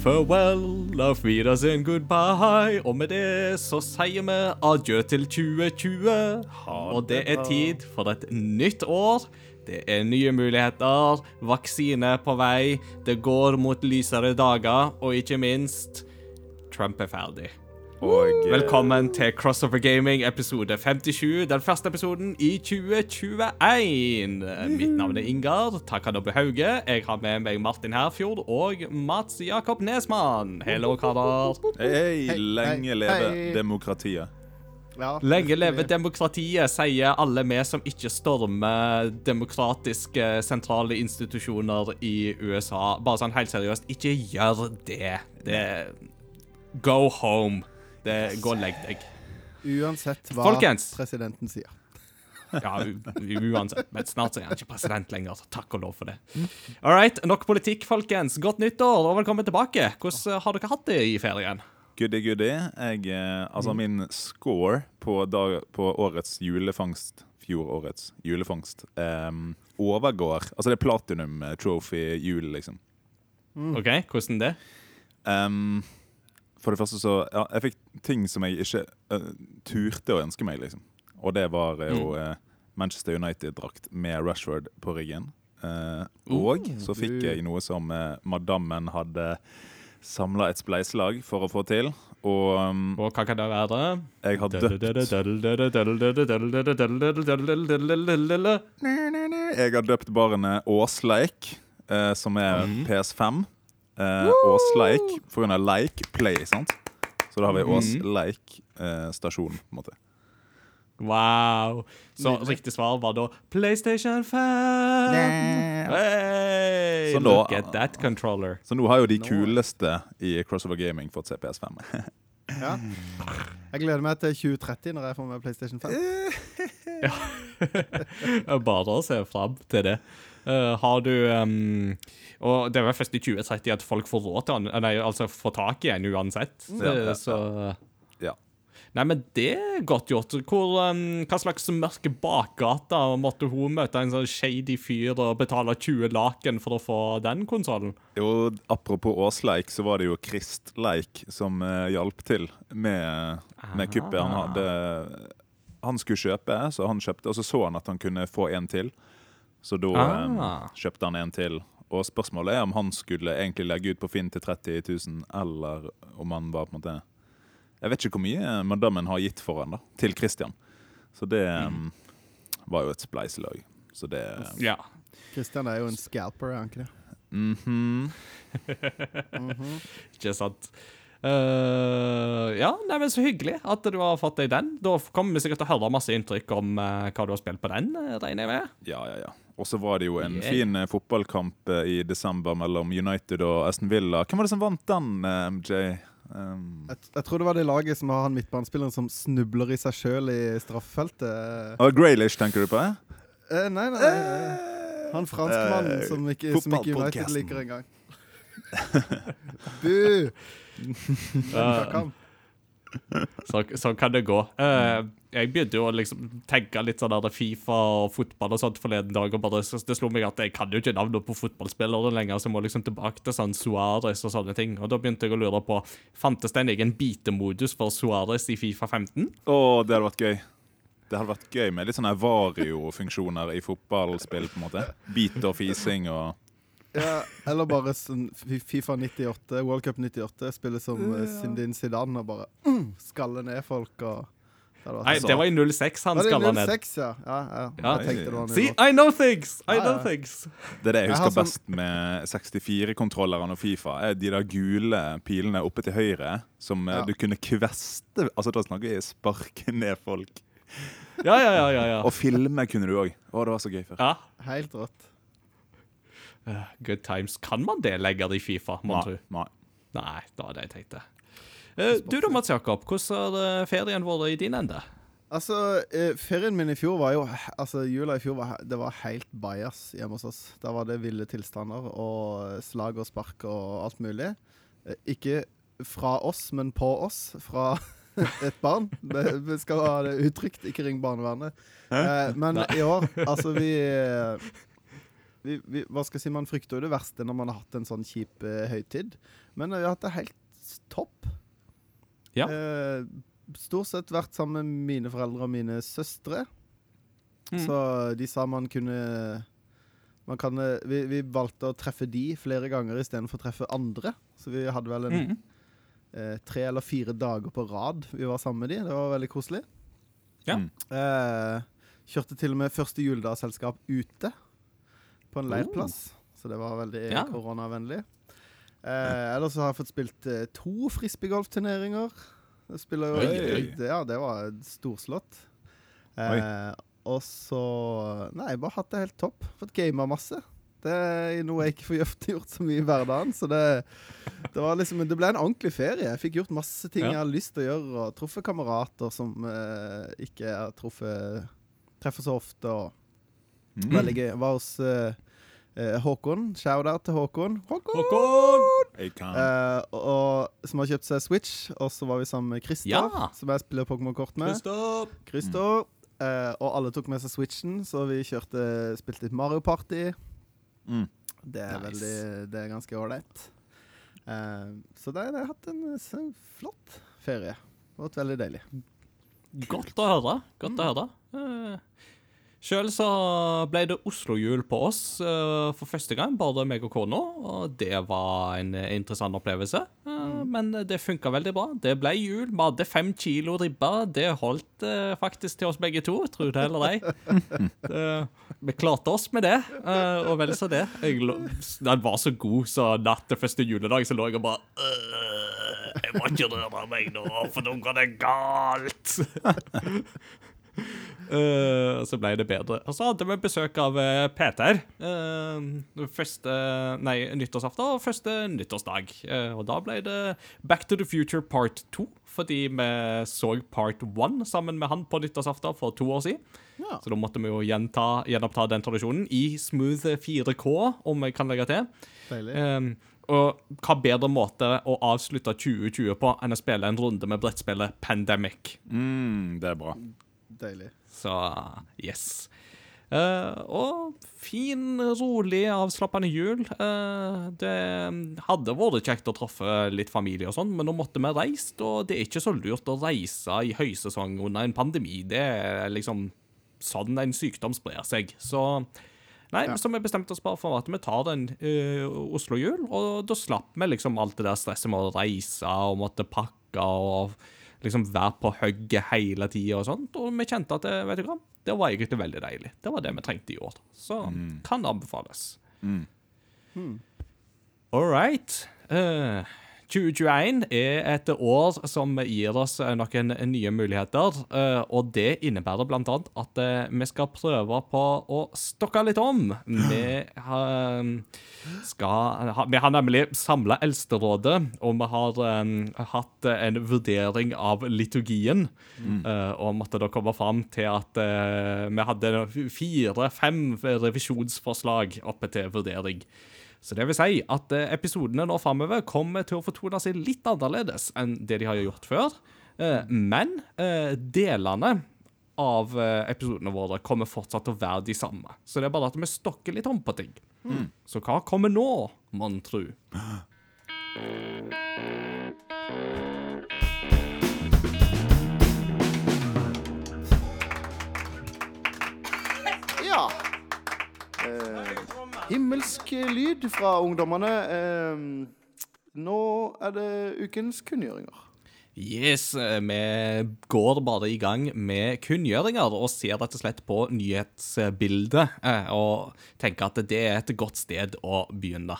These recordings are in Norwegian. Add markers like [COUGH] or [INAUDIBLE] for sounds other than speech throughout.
farewell, auf Wiedersehen, goodbye. Og med det så sier vi adjø til 2020. Og det er tid for et nytt år. Det er nye muligheter, vaksine på vei, det går mot lysere dager, og ikke minst Trump er ferdig. Og Velkommen til Crossover Gaming episode 57, den første episoden i 2021. Mitt navn er Ingar Takanobu Hauge. Jeg har med meg Martin Herfjord og Mats Jakob Nesmann. Hello, karer. Hei, lenge leve demokratiet. Ja, Lenge leve demokratiet, sier alle vi som ikke stormer demokratiske sentrale institusjoner i USA. Bare sånn helt seriøst, ikke gjør det. Det Go home. Det, gå og legg deg. Uansett hva Folkens. presidenten sier. Ja, uansett. Men snart så er han ikke president lenger. så Takk og lov for det. All right, nok politikk, folkens. Godt nyttår og velkommen tilbake. Hvordan eh, har dere hatt det i ferien? Goody, goody. Jeg, eh, altså, min score på, dag, på årets julefangst Fjorårets julefangst um, overgår Altså, det er platinum eh, trophy jul, liksom. OK, hvordan det? Em, for det første så Ja, jeg fikk ting som jeg ikke uh, turte å ønske meg, liksom. Og det var eh, jo uh, Manchester United-drakt med Rashford på ryggen. Uh, og så fikk jeg noe som madammen hadde samla et spleiselag for å få til. Og um, Og hva kan det være? jeg har døpt [LAUGHS] Jeg har døpt barnet Åsleik, som er PS5. Eh, Åsleik for grunn av leik, play, sant? Så da har vi Åsleik eh, stasjon, på en måte. Wow. Så riktig svar var da PlayStation 5. Hey, Så nå- look at that controller. Så nå har jo de kuleste i Crossover Gaming fått se PS5. Ja. Jeg gleder meg til 2030 når jeg får med PlayStation 5. [LAUGHS] [LAUGHS] Bare å se fram til det. Eh, har du um, Og det er vel først i 2030 at folk får råd til den, nei, altså får tak i en uansett. Ja, ja, Eh, Så Ja. Nei, men det er godt gjort. Hvor, um, hva slags mørke bakgata måtte hun møte en sånn shady fyr og betale 20 laken for å få den konsollen? Jo, apropos Åsleik, så var det jo Kristleik som uh, hjalp til med, med kuppet. Han hadde Han skulle kjøpe, så han kjøpte, og så så han at han kunne få en til. Så da ah. Ah. kjøpte han en til. Og spørsmålet er om han skulle egentlig legge ut på Finn til 30 000, eller om han var på en måte Jeg vet ikke hvor mye madammen har gitt for han da, til Christian. Så det mm. var jo et spleiselag. Så det Ja. Christian er jo en scalper, er han ikke det? mhm. [LAUGHS] Ikke sant? Uh, ja, nei, men så hyggelig at du har fått deg den. Da kommer vi sikkert til å høre masse inntrykk om uh, hva du har spilt på den, eh, regner jeg med. Ja, ja, ja. Og så var det jo en Yeah. fin eh, fotballkamp eh, i desember mellom United og Aston Villa. Hvem var det som vant den, eh, MJ? Um, Jeg, jeg tror det var det laget som har han midtbanespilleren som snubler i seg sjøl i straffefeltet. og Graylish, tenker du på? Eh? Eh, nei, nei, Uh, Han franskmannen uh, som ikke, som ikke United liker engang. [LAUGHS] Bu! [LAUGHS] Kamp. Så, [LAUGHS] så kan det gå. Uh, jeg begynte jo å liksom tenke litt sånn der Fifa og fotball og sånt forleden dag, og bare, det slo meg at jeg kan jo ikke navnet på fotballspillere lenger, så jeg må liksom tilbake til sånn Suárez og sånne ting. Og da begynte jeg å lure på Fantes det en egen bitemodus for Suárez i Fifa 15? Å, det hadde vært gøy. Det hadde vært gøy med litt sånne vario-funksjoner i fotballspill. på en måte. Bit og fising og Ja, eller bare sånn Fifa 98, World Cup 98, spille som uh, Zindin Zidane og bare mm, skalle ned folk og det Nei, det var i 06 han skalla ned. 06, ja? Ja, ja. Ja. Jeg tenkte det var See, I know things! I Ja, know things. Det er det jeg Jeg husker har sånn- best med 64-kontrollerne og Fifa, er de der gule pilene oppe til høyre som eh, Ja. du kunne kveste Altså Da snakker vi sparke ned folk. Ja, ja, ja. ja, ja. Og filme kunne du òg. Å, det var så gøy før. ja. Helt rått. Eh, Good times. Kan man det lenger i Fifa, må du tro? nei. Nei, det var det jeg tenkte. Eh, du da, Mats Jakob. Hvordan har eh, ferien vært i din ende? Altså, ferien min i fjor var jo Altså, jula i fjor var Det var helt bajas hjemme hos oss. Da var det ville tilstander og slag og spark og alt mulig. Ikke fra oss, men på oss. Fra [LAUGHS] et barn. Vi skal ha det uttrykt. Ikke ring barnevernet. Eh, men i år, altså, vi vi, vi, Hva skal jeg si, Man frykter jo det verste når man har hatt en sånn kjip eh, høytid, men vi har hatt det helt topp. Ja. Eh, stort sett vært sammen med mine foreldre og mine søstre. Mm. Så de sa man kunne man kan, eh, vi, vi valgte å treffe de flere ganger istedenfor å treffe andre. Så vi hadde vel en Mm. eh, tre eller fire dager på rad vi var sammen med de. Det var veldig koselig. Ja. Mm. Eh, kjørte til og med første juledagsselskap ute på en leirplass. Så det var veldig Ja. koronavennlig. Eh, ellers har jeg fått spilt eh, to frisbeegolfturneringer. Spiller jo Oi, oi. Det, Ja, det var storslått. Eh, og så Nei, bare hatt det helt topp. Fått gama masse. Det er noe jeg ikke får [LAUGHS] gjort, så mye i hverdagen. Så det, det var liksom Det ble en ordentlig ferie. Jeg fikk gjort masse ting Ja. jeg hadde lyst til å gjøre, og truffet kamerater som eh, ikke jeg treffer så ofte. Og Mm. Veldig gøy. Var hos eh, eh, Håkon. Shout-out til Håkon. Håkon! Håkon! Uh. Eh, og, som har kjøpt seg Switch. Og så var vi sammen med Christer, Ja. som jeg spiller Pokémon-kort med. Christer. Christer. Uh, og alle tok med seg Switchen, så vi kjørte, spilte litt Mario Party. Mm. Det er Nice. veldig Det er ganske ålreit. Eh, så det, det har hatt en en flott ferie. Det har vært veldig deilig. Godt å høre. Godt å høre. Uh, Sjøl så ble det Oslo-jul på oss uh, for første gang, bare meg og kona. Og det var en interessant opplevelse. Eh, Men det funka veldig bra. Det ble jul. Vi hadde fem kilo ribbe. Det holdt uh, faktisk til oss begge to, tro det eller ei. [LAUGHS] Vi klarte oss med det, og vel så det. Den var så god, så natt til første juledag så lå jeg og bare «Øh, Jeg må ikke røre meg nå, for nå går det galt. [LAUGHS] Eh, så ble det bedre. Og så hadde vi besøk av eh, Peter. uh, første Nei, nyttårsaften og første nyttårsdag. Og da ble det Back to the Future part 2, fordi vi så part 1 sammen med han på nyttårsaften for to år siden. Ja. Så da måtte vi jo gjenta, gjenoppta den tradisjonen i smooth 4K, om jeg kan legge til. Deilig. Um, og hva bedre måte å avslutte 2020 på enn å spille en runde med brettspillet Pandemic. Mm, det er bra. Deilig. Så yes. Uh, og fin, rolig, avslappende jul. Uh, det hadde vært kjekt å treffe litt familie og sånn, men nå måtte vi reise. og det er ikke så lurt å reise i høysesong under en pandemi. Det er liksom sånn en sykdom sprer seg. Så Nei, Ja. så vi bestemte oss bare for at vi tar en uh, Oslo-jul, og da slapp vi liksom alt det der stresset med å reise og måtte pakke og liksom være på hugget hele tida og sånt. Og vi kjente at det, vet du hva, det var egentlig veldig deilig. Det var det vi trengte i år. Så kan det anbefales. Mm. All right. Eh, 2021 er et år som gir oss eh, noen nye muligheter, eh, og det innebærer annet at eh, vi skal prøve på å stokke litt om. Vi har, skal, vi har nemlig samla Eldsterådet, og vi har um, hatt en vurdering av liturgien, Mm. og måtte da komme fram til at uh, vi hadde fire-fem revisjonsforslag oppe til vurdering. Så det vil si at eh, episodene nå framover kommer til å fortone seg litt annerledes enn det de har gjort før. Eh, Men eh, delene av episodene våre kommer fortsatt til å være de samme. Så det er bare at vi stokker litt om på ting. Så hva kommer nå, mon tru? Ja. Eh, himmelsk lyd fra ungdommene. Eh, nå er det ukens kunngjøringer. Yes, eh, vi går bare i gang med kunngjøringer og ser rett og slett på nyhetsbildet eh, og tenker at det er et godt sted å begynne.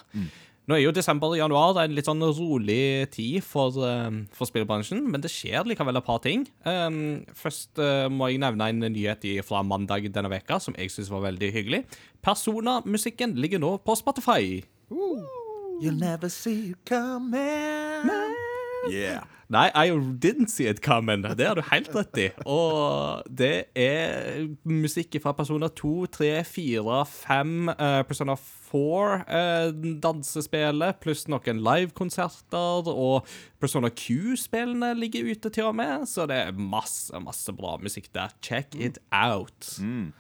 Nå er jo desember og januar en litt sånn rolig tid for, eh, for spillbransjen, men det skjer likevel et par ting. Um, først uh, må jeg nevne en nyhet fra mandag denne veka som jeg syns var veldig hyggelig. Persona-musikken ligger nå på Spotify. You'll never see you coming. Yeah. Nei, I didn't see it coming. Det har du helt rett i. Og det er musikk fra Persona 2, 3, 4, 5, uh, Persona 4, uh, dansespillet, pluss noen livekonserter, og Persona Q-spillene ligger ute til og med, så det er masse, masse bra musikk der. Check it out. Mm.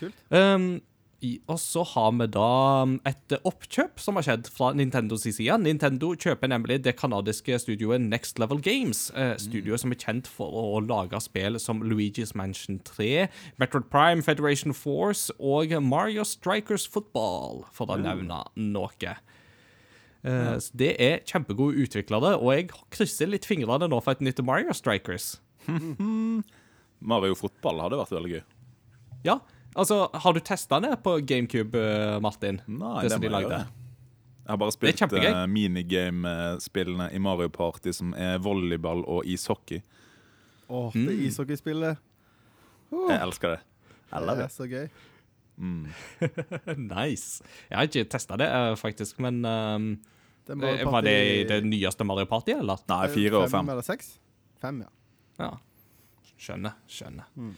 Kult. Um, Og så har vi da um, et oppkjøp som har skjedd fra Nintendos side. Nintendo kjøper nemlig det kanadiske studioet Next Level Games. Eh, studioet som er kjent for å lage spill som Luigi's Mansion 3, Metroid Prime, Federation Force og Mario Strikers Football, for å nevne noe. Eh, så det er kjempegode utviklere, og jeg krysser litt fingrene nå for et nytt Mario Strikers. [LAUGHS] Mario fotball hadde vært veldig gøy. Ja, altså, har du testa det på GameCube, eh, Martin? Nei, det det må de lagde? gjøre. Jeg har bare spilt uh, minigame-spillene i Mario Party, som er volleyball og ishockey. Åh, det Mm. ishockeyspillet. Jeg elsker det. Jeg Det er så gøy. Mm. [LAUGHS] nice. Jeg har ikke testa det, eh, faktisk, men um, Det er eh, Var det det nyeste Mario Party, eller? Nei, fire og fem. eller seks? Fem, ja. Ja. Skjønner. Skjønner. Mm.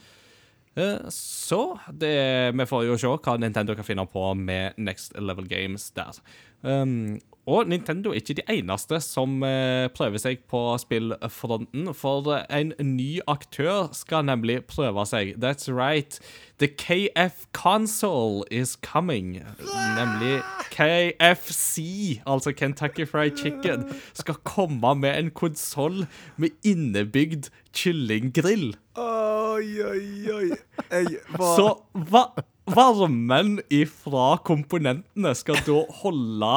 Eh, Så det, vi får jo se hva Nintendo kan finne på med Next Level Games der. Um, og Nintendo er ikke de eneste som eh, prøver seg på spillfronten, for en ny aktør skal nemlig prøve seg. That's right. The KF console is coming. Nemlig KFC, altså Kentucky Fried Chicken, skal komme med en konsoll med innebygd kyllinggrill. Oi, oi, oi. Jeg var Så hva? varmen ifra komponentene skal da holde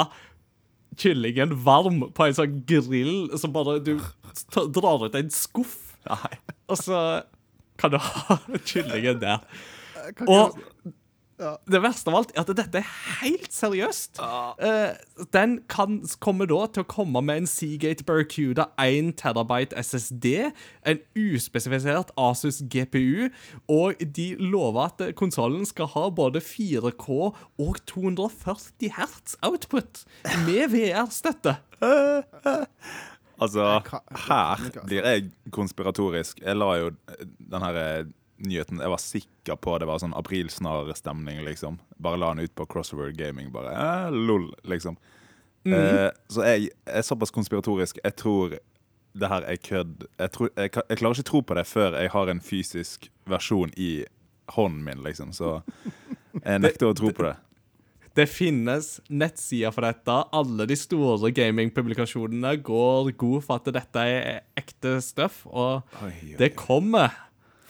kyllingen varm på en sånn grill som bare du drar ut en skuff, Nei. og så kan du ha [LAUGHS] kyllingen der. Og ikke- ja. det verste av alt er at dette er helt seriøst. Eh, den kan, kommer da til å komme med en Seagate Barracuda 1 terabyte SSD, en uspesifisert Asus GPU, og de lover at konsollen skal ha både 4K og 240 hertz output med VR-støtte. Altså, her blir jeg konspiratorisk. Jeg la jo den her eh, nyheten Jeg var sikker på det var sånn aprilsnarr-stemning, liksom. Bare la den ut på Crossword Gaming, bare eh, lol, liksom. eh, så jeg er såpass konspiratorisk. Jeg tror det her er kødd. Jeg, tror, jeg, jeg klarer ikke tro på det før jeg har en fysisk versjon i hånden min, liksom. Så jeg nekter å tro på det. Det finnes nettsider for dette. Alle de store gamingpublikasjonene går god for at dette er ekte stuff, og oi, det kommer.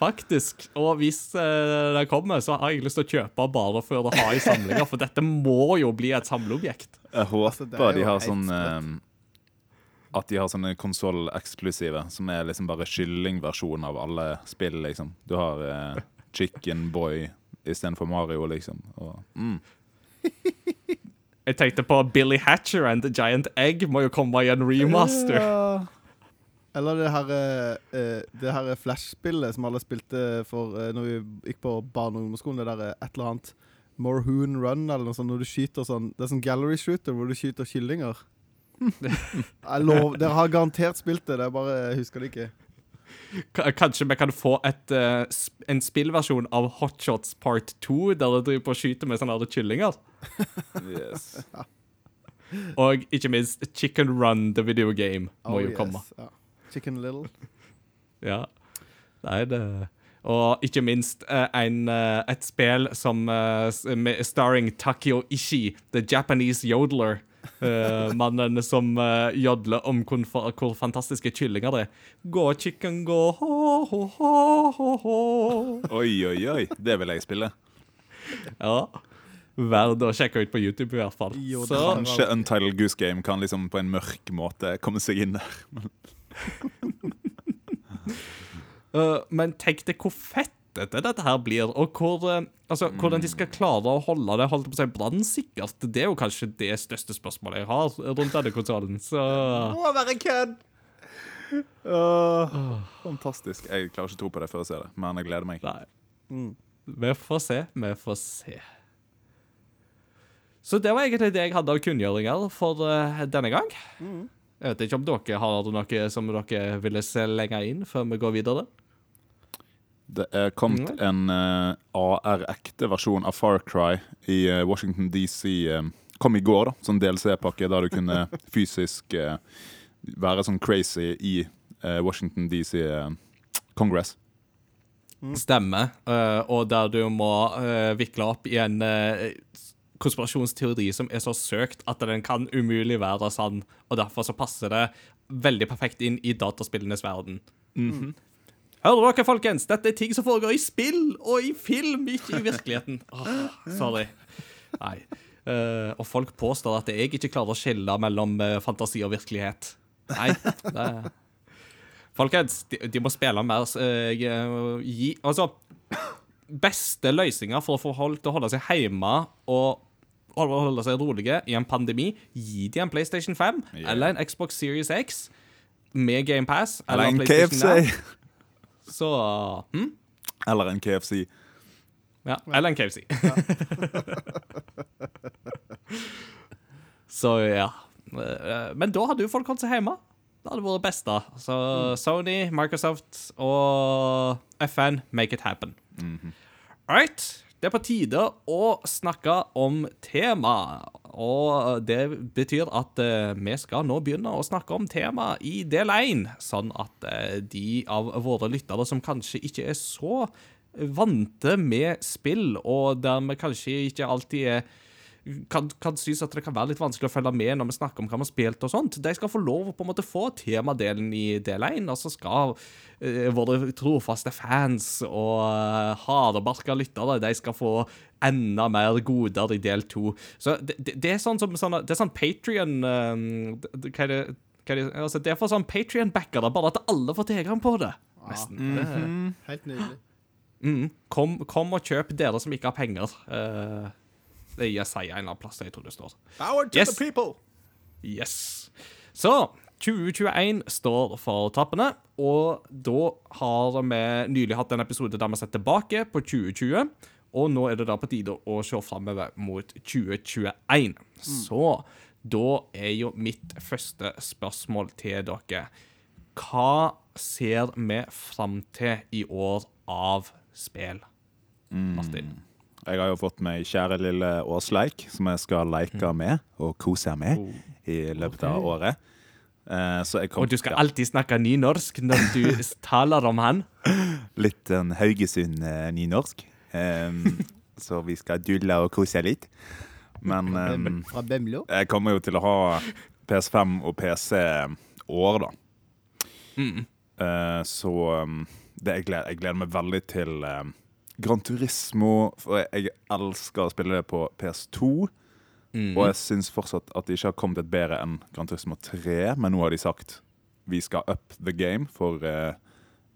Faktisk. Og hvis eh, det kommer, så har jeg lyst til å kjøpe bare for å ha i samlinger, for dette må jo bli et samleobjekt. Jeg håper Altså, de har sånn eh, At de har sånne konsolleksklusive, som er liksom bare kyllingversjon av alle spill, liksom. Du har eh, Chicken Boy istedenfor Mario, liksom. Og, mm. Jeg tenkte på Billy Hatcher and The Giant Egg må jo komme i en remaster. Eller det her, eh, eh, det her Flash-spillet som alle spilte for eh, når vi gikk på barne- og ungdomsskolen. Det der et eller annet Morhoon Run eller noe sånt. Når du skyter sånn Det er sånn gallery shooter hvor du skyter kyllinger. [LAUGHS] Jeg lov, Dere har garantert spilt det, det er bare jeg husker det ikke. K- Kanskje vi kan få et, uh, sp- en spillversjon av Hotshots Part 2, der du driver på og skyter med sånne kyllinger. Yes. [LAUGHS] Og ikke minst Chicken Run, the video game, må Oh, jo yes, komme. Ja. Chicken Little. [LAUGHS] Ja, er det. Og ikke minst eh, en, eh, et spill som eh, starring Takio Ishi, the Japanese yodeler. Uh, [LAUGHS] mannen som uh, jodler om hvor, hvor fantastiske kyllinger det er. Gå, chicken, gå, ho, ho, ho, ho, ho. Oi, oi, oi. Det vil jeg spille. Ja. Verd å sjekke ut på YouTube, i hvert fall. Jo, Så Kanskje Untitled Goose Game kan liksom på en mørk måte komme seg inn der. Uh, [LAUGHS] men tenk deg hvor fettete dette her blir, og hvor, uh, altså, hvordan de skal klare å holde det holdt på å si, brannsikkert. Det er jo kanskje det største spørsmålet jeg har rundt denne konsollen. Så må være kødd! fantastisk. Jeg klarer ikke å tro på det før jeg ser det, men jeg gleder meg. nei. Mm. Vi får se. Vi får se. Så det var egentlig det jeg hadde av kunngjøringer for uh, denne gang. Mm. Jeg vet ikke om dere har noe som dere ville slenge inn før vi går videre. Det er kommet en uh, AR-ekte versjon av Far Cry i uh, Washington DC. eh, kom i går, da, som DLC-pakke der du kunne [LAUGHS] fysisk uh, være sånn crazy i eh, Washington DC eh, Congress. Stemmer. eh, og der du må eh, vikle opp i en eh, konspirasjonsteori som er så søkt at den kan umulig være sann, og derfor så passer det veldig perfekt inn i dataspillenes verden. Hører dere, folkens? Dette er ting som foregår i spill og i film, ikke i virkeligheten. [LAUGHS] Oh, sorry. Nei. Uh, og folk påstår at jeg ikke klarer å skille mellom uh, fantasi og virkelighet. Nei. Det Folkens, de, de må spille mer uh, gi, Altså Beste løsninger for å få folk til å holde seg hjemme og holde seg rolige i en pandemi, gi dem en PlayStation 5 yeah. eller en Xbox Series X med GamePass Eller en PlayStation KFC. Så hm? Eller en KFC. Ja, eller en KFC. [LAUGHS] Så ja. Eh, Men da hadde jo folk holdt seg hjemme. Det hadde vært best, da. Så Sony, Microsoft og FN, make it happen. Right. Det er på tide å snakke om tema. Og det betyr at eh, vi skal nå begynne å snakke om tema i del 1, sånn at eh, de av våre lyttere som kanskje ikke er så vante med spill, og der vi kanskje ikke alltid er kan, kan synes at det kan være litt vanskelig å følge med når vi snakker om hva vi har spilt og sånt. De skal få lov å på en måte få temadelen i del 1, og så skal eh, våre trofaste fans og uh, hardbarka lyttere de skal få enda mer goder i del 2. Så det, det, det er sånn som sånn, Det er sånn Patrion Hva er det er altså det er for sånn Patrion-backere, bare at alle får tilgang på det. Nesten. Det- Helt nydelig. Mm. Kom, kom og kjøp dere som ikke har penger. Uh, det gir seg en eller annen plass, jeg tror det står. Power to Yes. the people! Yes. Så 2021 står for trappene, og da har vi nylig hatt en episode der vi har sett tilbake på 2020, og nå er det da på tide å se framover mot 2021. Så da er jo mitt første spørsmål til dere Hva ser vi fram til i år av spill? Martin. Jeg har jo fått meg kjære lille Åsleik, som jeg skal leke med og kose med i løpet av året. Eh, Og du skal alltid snakke nynorsk når du [LAUGHS] taler om han. litt en Haugesund-nynorsk. [LAUGHS] så vi skal dulle og kose litt. Men [LAUGHS] jeg kommer jo til å ha PS5 og PC-år, da. Mm. Eh, så det, jeg, gleder, jeg gleder meg veldig til Gran Turismo. For jeg, jeg elsker å spille det på PS2. Mm. Og jeg syns fortsatt at det ikke har kommet et bedre enn Gran Turismo 3. Men nå har de sagt vi skal up the game for eh,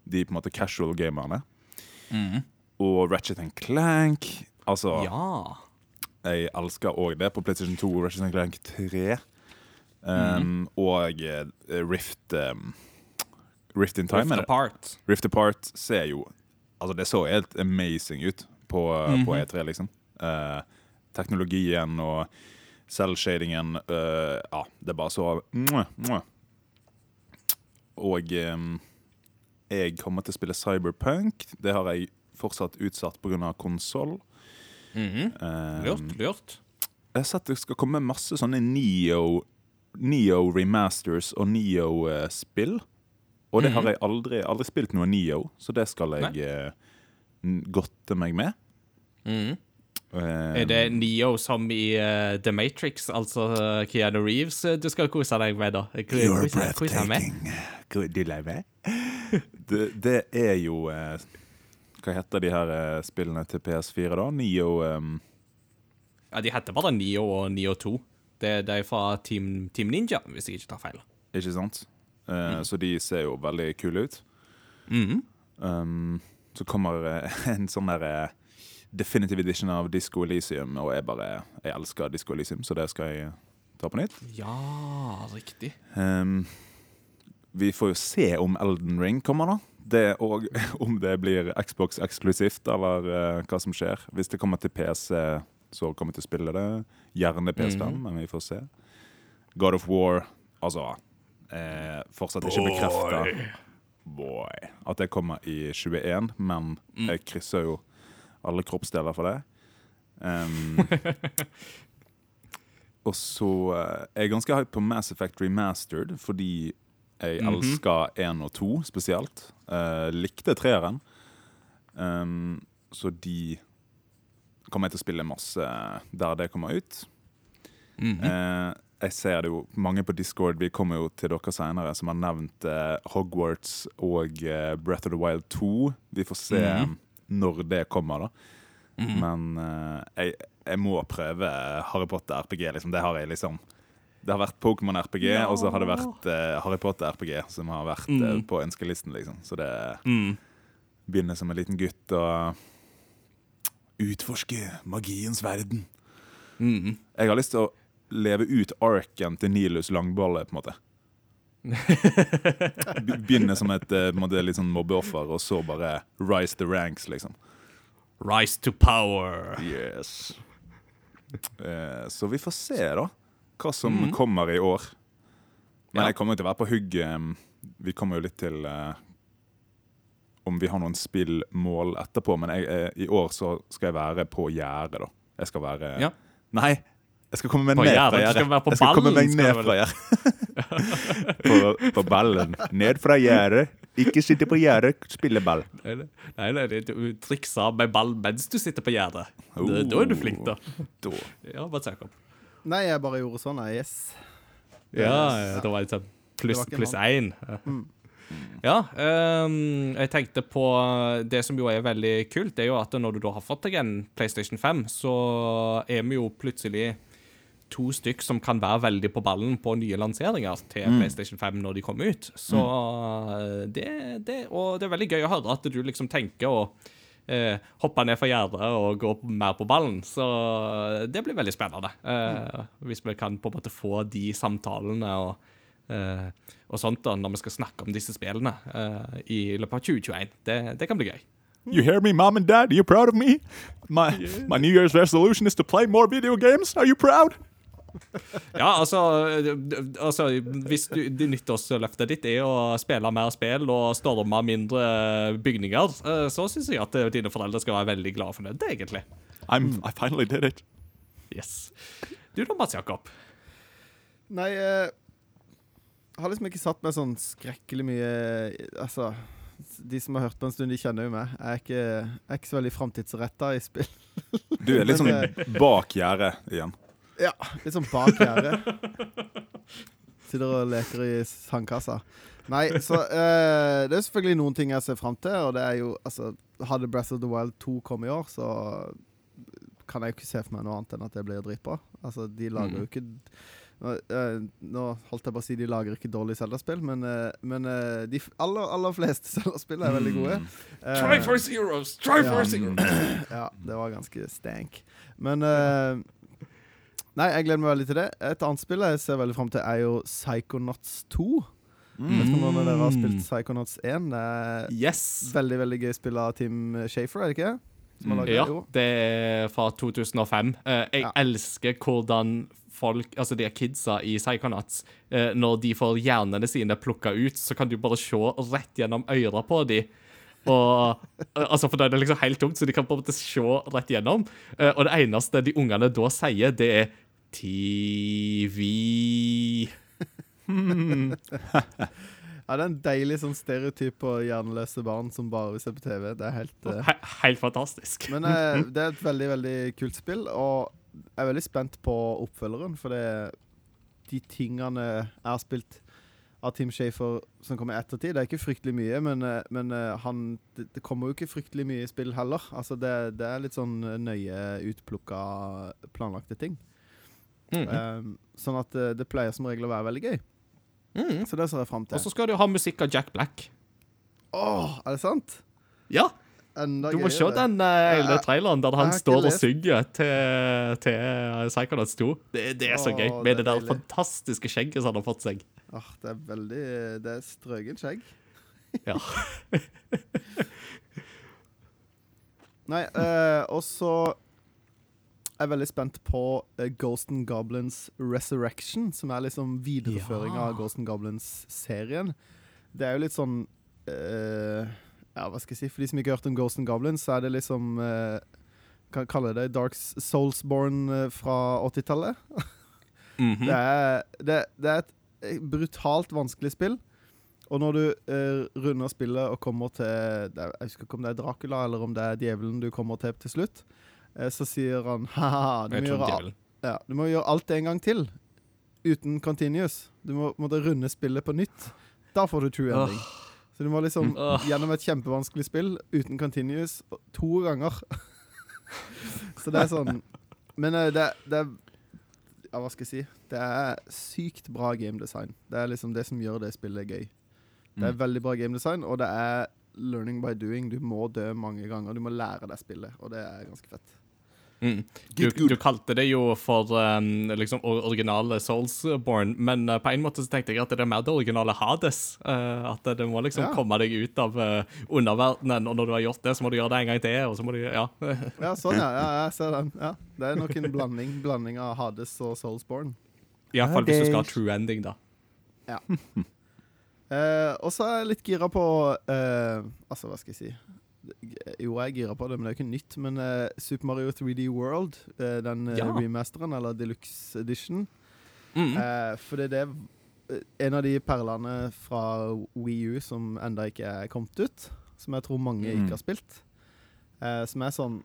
de på en måte casual gamerne. Mm. Og Ratchet and Clank. Altså, Ja. jeg elsker òg det på PlayStation 2 og Ratchet and Clank 3. Um, Og eh, Rift um, Rift in Time. Rift apart. Rift Apart ser jo Altså, det så helt amazing ut på, på E3, liksom. Eh, teknologien og selvshadingen eh, Ja, det bare så mwah, mwah. Og em, jeg kommer til å spille Cyberpunk. Det har jeg fortsatt utsatt pga. konsoll. Mhm. Um, Lurt, lurt. jeg har sett det skal komme masse sånne Neo, Neo remasters og Neo-spill. Og det har jeg aldri, aldri spilt noe Neo, så det skal jeg eh, godte meg med. Mm. Eh, Er det Neo som i uh, The Matrix, altså uh, Keanu Reeves, eh, du skal kose deg med, da? K- You're breathtaking. Du lever med? det, det er jo eh, Hva heter de her eh, spillene til PS4, da? Neo um... Ja, De heter bare Neo og Neo 2. Det, det er fra Team, Team Ninja, hvis jeg ikke tar feil. Ikke sant? Eh, Så de ser jo veldig kule ut. Mhm. Um, så kommer eh, [LAUGHS] en sånn der eh, definitive edition av Disco Elysium, og jeg bare Jeg elsker Disco Elysium, så det skal jeg ta på nytt. Ja, riktig. Um, vi får jo se om Elden Ring kommer, da. Det, og [LAUGHS] om det blir Xbox eksklusivt, eller uh, hva som skjer. Hvis det kommer til PC, så kommer jeg til å spille det. Gjerne PS5, Mhm. men vi får se. God of War, altså eh, Fortsatt ikke bekrefta At det kommer i 21, men Mm. jeg krysser jo alle kroppsdeler for det. Um, [LAUGHS] og så eh, er jeg ganske hype på Mass Effect Remastered, fordi jeg Mhm. elsker 1 og 2 spesielt. Uh, likte treeren. Um, så de kommer jeg til å spille masse der det kommer ut. Mhm. Eh, jeg ser det jo mange på Discord, vi kommer jo til dere senere, som har nevnt eh, Hogwarts og eh, Breath of the Wild 2. Vi får se Mhm. når det kommer, da. Mhm. Men eh, jeg, jeg må prøve Harry Potter RPG. Liksom. Det har jeg liksom Det har vært Pokémon RPG, Ja. og så har det vært eh, Harry Potter RPG som har vært eh, Mhm. på ønskelisten, liksom. Så det Mm. begynner som en liten gutt og utforske magiens verden. Mhm. Jeg har lyst til å leve ut arken til Nilus Langballe, på en måte. [LAUGHS] Be- Begynne som et eh, måte, litt sånn mobbeoffer, og så bare rise the ranks, liksom. Rise to power. Yes. Eh, så vi får se, da, hva som Mhm. kommer i år. Men Ja. jeg kommer jo til å være på hugget. Vi kommer jo litt til eh, om vi har noen spillmål etterpå, men jeg, eh, i år så skal jeg være på gjerdet, da. Jeg skal være Ja. Nei! Jeg skal komme meg ned fra gjerdet. Jeg skal komme meg ned fra gjerdet. på, på ballen. Ned fra gjerdet. Ikke sitte på gjerdet, spille ball. Nei, nei, nei, du trikser med ball mens du sitter på gjerdet. Da- Da er du flink, da. Da. Ja, bare se, opp. Nei, jeg bare gjorde sånn. jeg. Yes. Ja, ja, da var det sånn pluss plus én. Mm. Ja, Um, jeg tenkte på Det som jo er veldig kult, det er jo at når du da har fått deg en PlayStation 5, så er vi jo plutselig to stykk som kan være veldig på ballen på nye lanseringer til Mm. PlayStation 5 når de kommer ut. Så mm. det, det Og det er veldig gøy å høre at du liksom tenker å eh, hoppe ned fra gjerdet og gå mer på ballen. Så det blir veldig spennende. Eh, Hvis vi kan på en måte få de samtalene og, eh, og sånt da, når vi skal snakke om disse spillene eh, i løpet av 2021. Det, det kan bli gøy. You hear me, mom and dad? Are you proud of me? My, my New Year's resolution is to play more video games. Are you proud? Ja, altså, altså Hvis du, det nyttårsløftet ditt er å spille mer spill og storme mindre bygninger, eh, så syns jeg at eh, dine foreldre skal være veldig glad for det, egentlig. I'm, I finally did it. Yes. Du da, Mats Jakob? Nei, eh, jeg har liksom ikke satt meg sånn skrekkelig mye Altså, de som har hørt på en stund, de kjenner jo meg. Jeg er ikke, jeg er ikke så veldig framtidsretta i spill. Du er litt [LAUGHS] sånn bak gjerdet igjen. Ja, litt sånn bak gjerdet. Sitter og leker i sandkassa. Nei, så uh, det er selvfølgelig noen ting jeg ser fram til, og det er jo Altså, hadde Breath of the Wild 2 kommet i år, så kan jeg jo ikke se for meg noe annet enn at det blir dritbra. Altså, de lager mm. jo ikke nå, eh, nå holdt jeg på å si de lager ikke dårlige Zelda-spill, men, eh, men de aller, aller fleste [LAUGHS] Zelda-spill er veldig gode. Try for zeroes Try ja. Heroes! [CLEARS THROAT] ja, det var ganske stank. Men eh, Nei, jeg gleder meg veldig til det. Et annet spill jeg ser veldig fram til, er jo Psychonauts 2. Mm. Vet ikke om noen av dere har spilt Psychonauts 1. Det er Yes! veldig veldig gøy spill av Team Shafer, er det ikke? Som har laget Ja, det, jo. det er fra 2005. Eh, jeg Ja. elsker hvordan folk, altså de kidsa i Psychonauts, eh, når de får hjernene sine plukka ut, så kan du bare se rett gjennom øra på dem. Og, eh, altså, for da er det liksom helt tomt, så de kan på en måte se rett gjennom. Og det eneste de ungene da sier, det er TV. [LAUGHS] Ja, det er en deilig sånn stereotyp på hjerneløse barn som bare vil se på TV. Det er helt uh... He helt fantastisk. Men uh, [LAUGHS] det er et veldig, veldig kult spill, og jeg er veldig spent på oppfølgeren, for det de tingene jeg har spilt av Tim Shafer som kommer i ettertid, det er ikke fryktelig mye, men, eh, men eh, han, det, det kommer jo ikke fryktelig mye i spill heller. Altså det, det er litt sånn eh, nøye utplukka, planlagte ting. Mhm. Um, sånn at uh, det pleier som regel å være veldig gøy. Mm. Så det ser jeg fram Og så skal du ha musikk av Jack Black. Åh, er det sant? Ja, Enda du må se den uh, traileren der han står og synger til, til uh, Psychonauts 2. Det, det er så Åh, gøy, med det, det der deilig. fantastiske skjegget som han har fått seg. Åh, det er veldig Det er strøkent skjegg. Ja. [LAUGHS] Nei, uh, og så er veldig spent på eh, Ghost and Goblins Resurrection, som er liksom videreføring Ja. av Ghost and Goblins-serien. Det er jo litt sånn uh, Ja, hva skal jeg si? For de som ikke har hørt om Ghost and Goblins, så er det liksom uh, Kan kalle det Dark Soulsborne eh, fra 80-tallet. [LAUGHS] Mhm. Det er, det, det er et eh, brutalt vanskelig spill. Og når du uh, runder spillet og kommer til Jeg husker ikke om det er Dracula eller om det er djevelen du kommer til til slutt, eh, så sier han ha-ha, du, ja, du må gjøre alt en gang til. Uten continuous. Du må måtte runde spillet på nytt. Da får du true ending. Så du må liksom oh. gjennom et kjempevanskelig spill uten continuous to ganger. [LAUGHS] så det er sånn Men eh, det, det er Ja, hva skal jeg si? Det er sykt bra gamedesign. Det er liksom det som gjør det spillet gøy. Det er Mm. veldig bra gamedesign, og det er learning by doing. Du må dø mange ganger. Du må lære deg spillet, og det er ganske fett. Mm. Du, du kalte det jo for um, liksom originale Soulsborne, men uh, på en måte så tenkte jeg at det er mer det originale Hades. Uh, at det må liksom Ja. komme deg ut av uh, underverdenen, og når du har gjort det, så må du gjøre det en gang til. og så må du, ja. [LAUGHS] Ja, sånn, ja. ja jeg ser den. Ja. Det er nok en blanding, blanding av Hades og Soulsborne. Iallfall hvis du skal ha true ending, da. Ja. [LAUGHS] og så er jeg litt gira på eh, Altså, hva skal jeg si? Jo, jeg er gira på det, men det er jo ikke nytt. Men uh, Super Mario 3D World, uh, den eh, Ja. remasteren, eller Deluxe Edition Mm. uh, For det er det en av de perlene fra Wii U som enda ikke er kommet ut. Som jeg tror mange Mm. ikke har spilt. Som er sånn